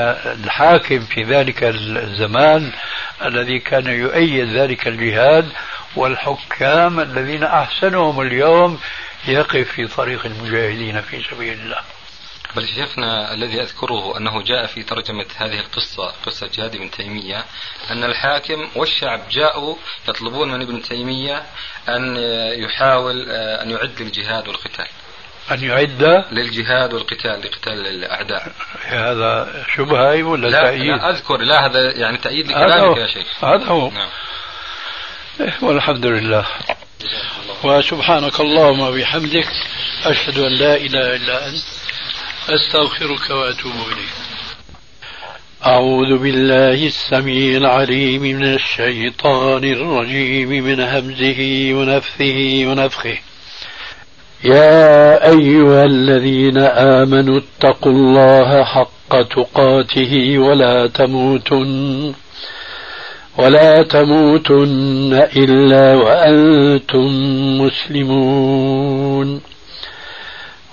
Speaker 3: الحاكم في ذلك الزمان الذي كان يؤيد ذلك الجهاد والحكام الذين أحسنهم اليوم يقف في طريق المجاهدين في سبيل الله.
Speaker 7: بل شيخنا الذي أذكره أنه جاء في ترجمة هذه القصة قصة جهاد ابن تيمية أن الحاكم والشعب جاءوا يطلبون من ابن تيمية أن يحاول أن يعد للجهاد والقتال.
Speaker 3: أن يعد؟
Speaker 7: للجهاد والقتال لقتال الأعداء.
Speaker 3: هذا شبهة ولا
Speaker 7: لا,
Speaker 3: تأييد؟
Speaker 7: لا أذكر لا هذا يعني تأييد لكلامك يا شيخ.
Speaker 3: هذا هو.
Speaker 7: نعم.
Speaker 3: إيه، والحمد لله. وسبحانك اللهم وبحمدك أشهد أن لا إله إلا أنت. أستغفرك وأتوب إليك. أعوذ بالله السميع العليم من الشيطان الرجيم من همزه ونفثه ونفخه. يا أيها الذين آمنوا اتقوا الله حق تقاته ولا تموتن ولا تموتن إلا وأنتم مسلمون.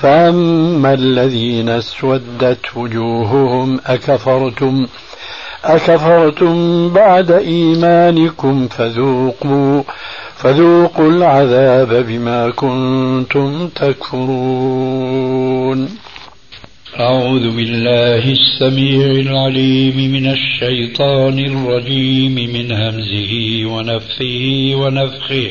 Speaker 3: فاما الذين اسودت وجوههم اكفرتم أكفرتم بعد إيمانكم فذوقوا فذوقوا العذاب بما كنتم تكفرون أعوذ بالله السميع العليم من الشيطان الرجيم من همزه ونفثه ونفخه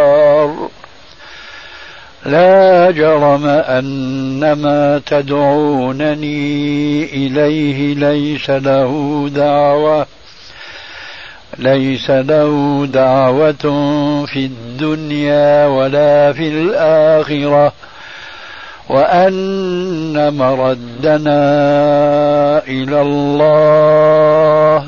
Speaker 3: لا جرم أن ما تدعونني إليه ليس له دعوة ليس له دعوة في الدنيا ولا في الآخرة وأن مردنا إلى الله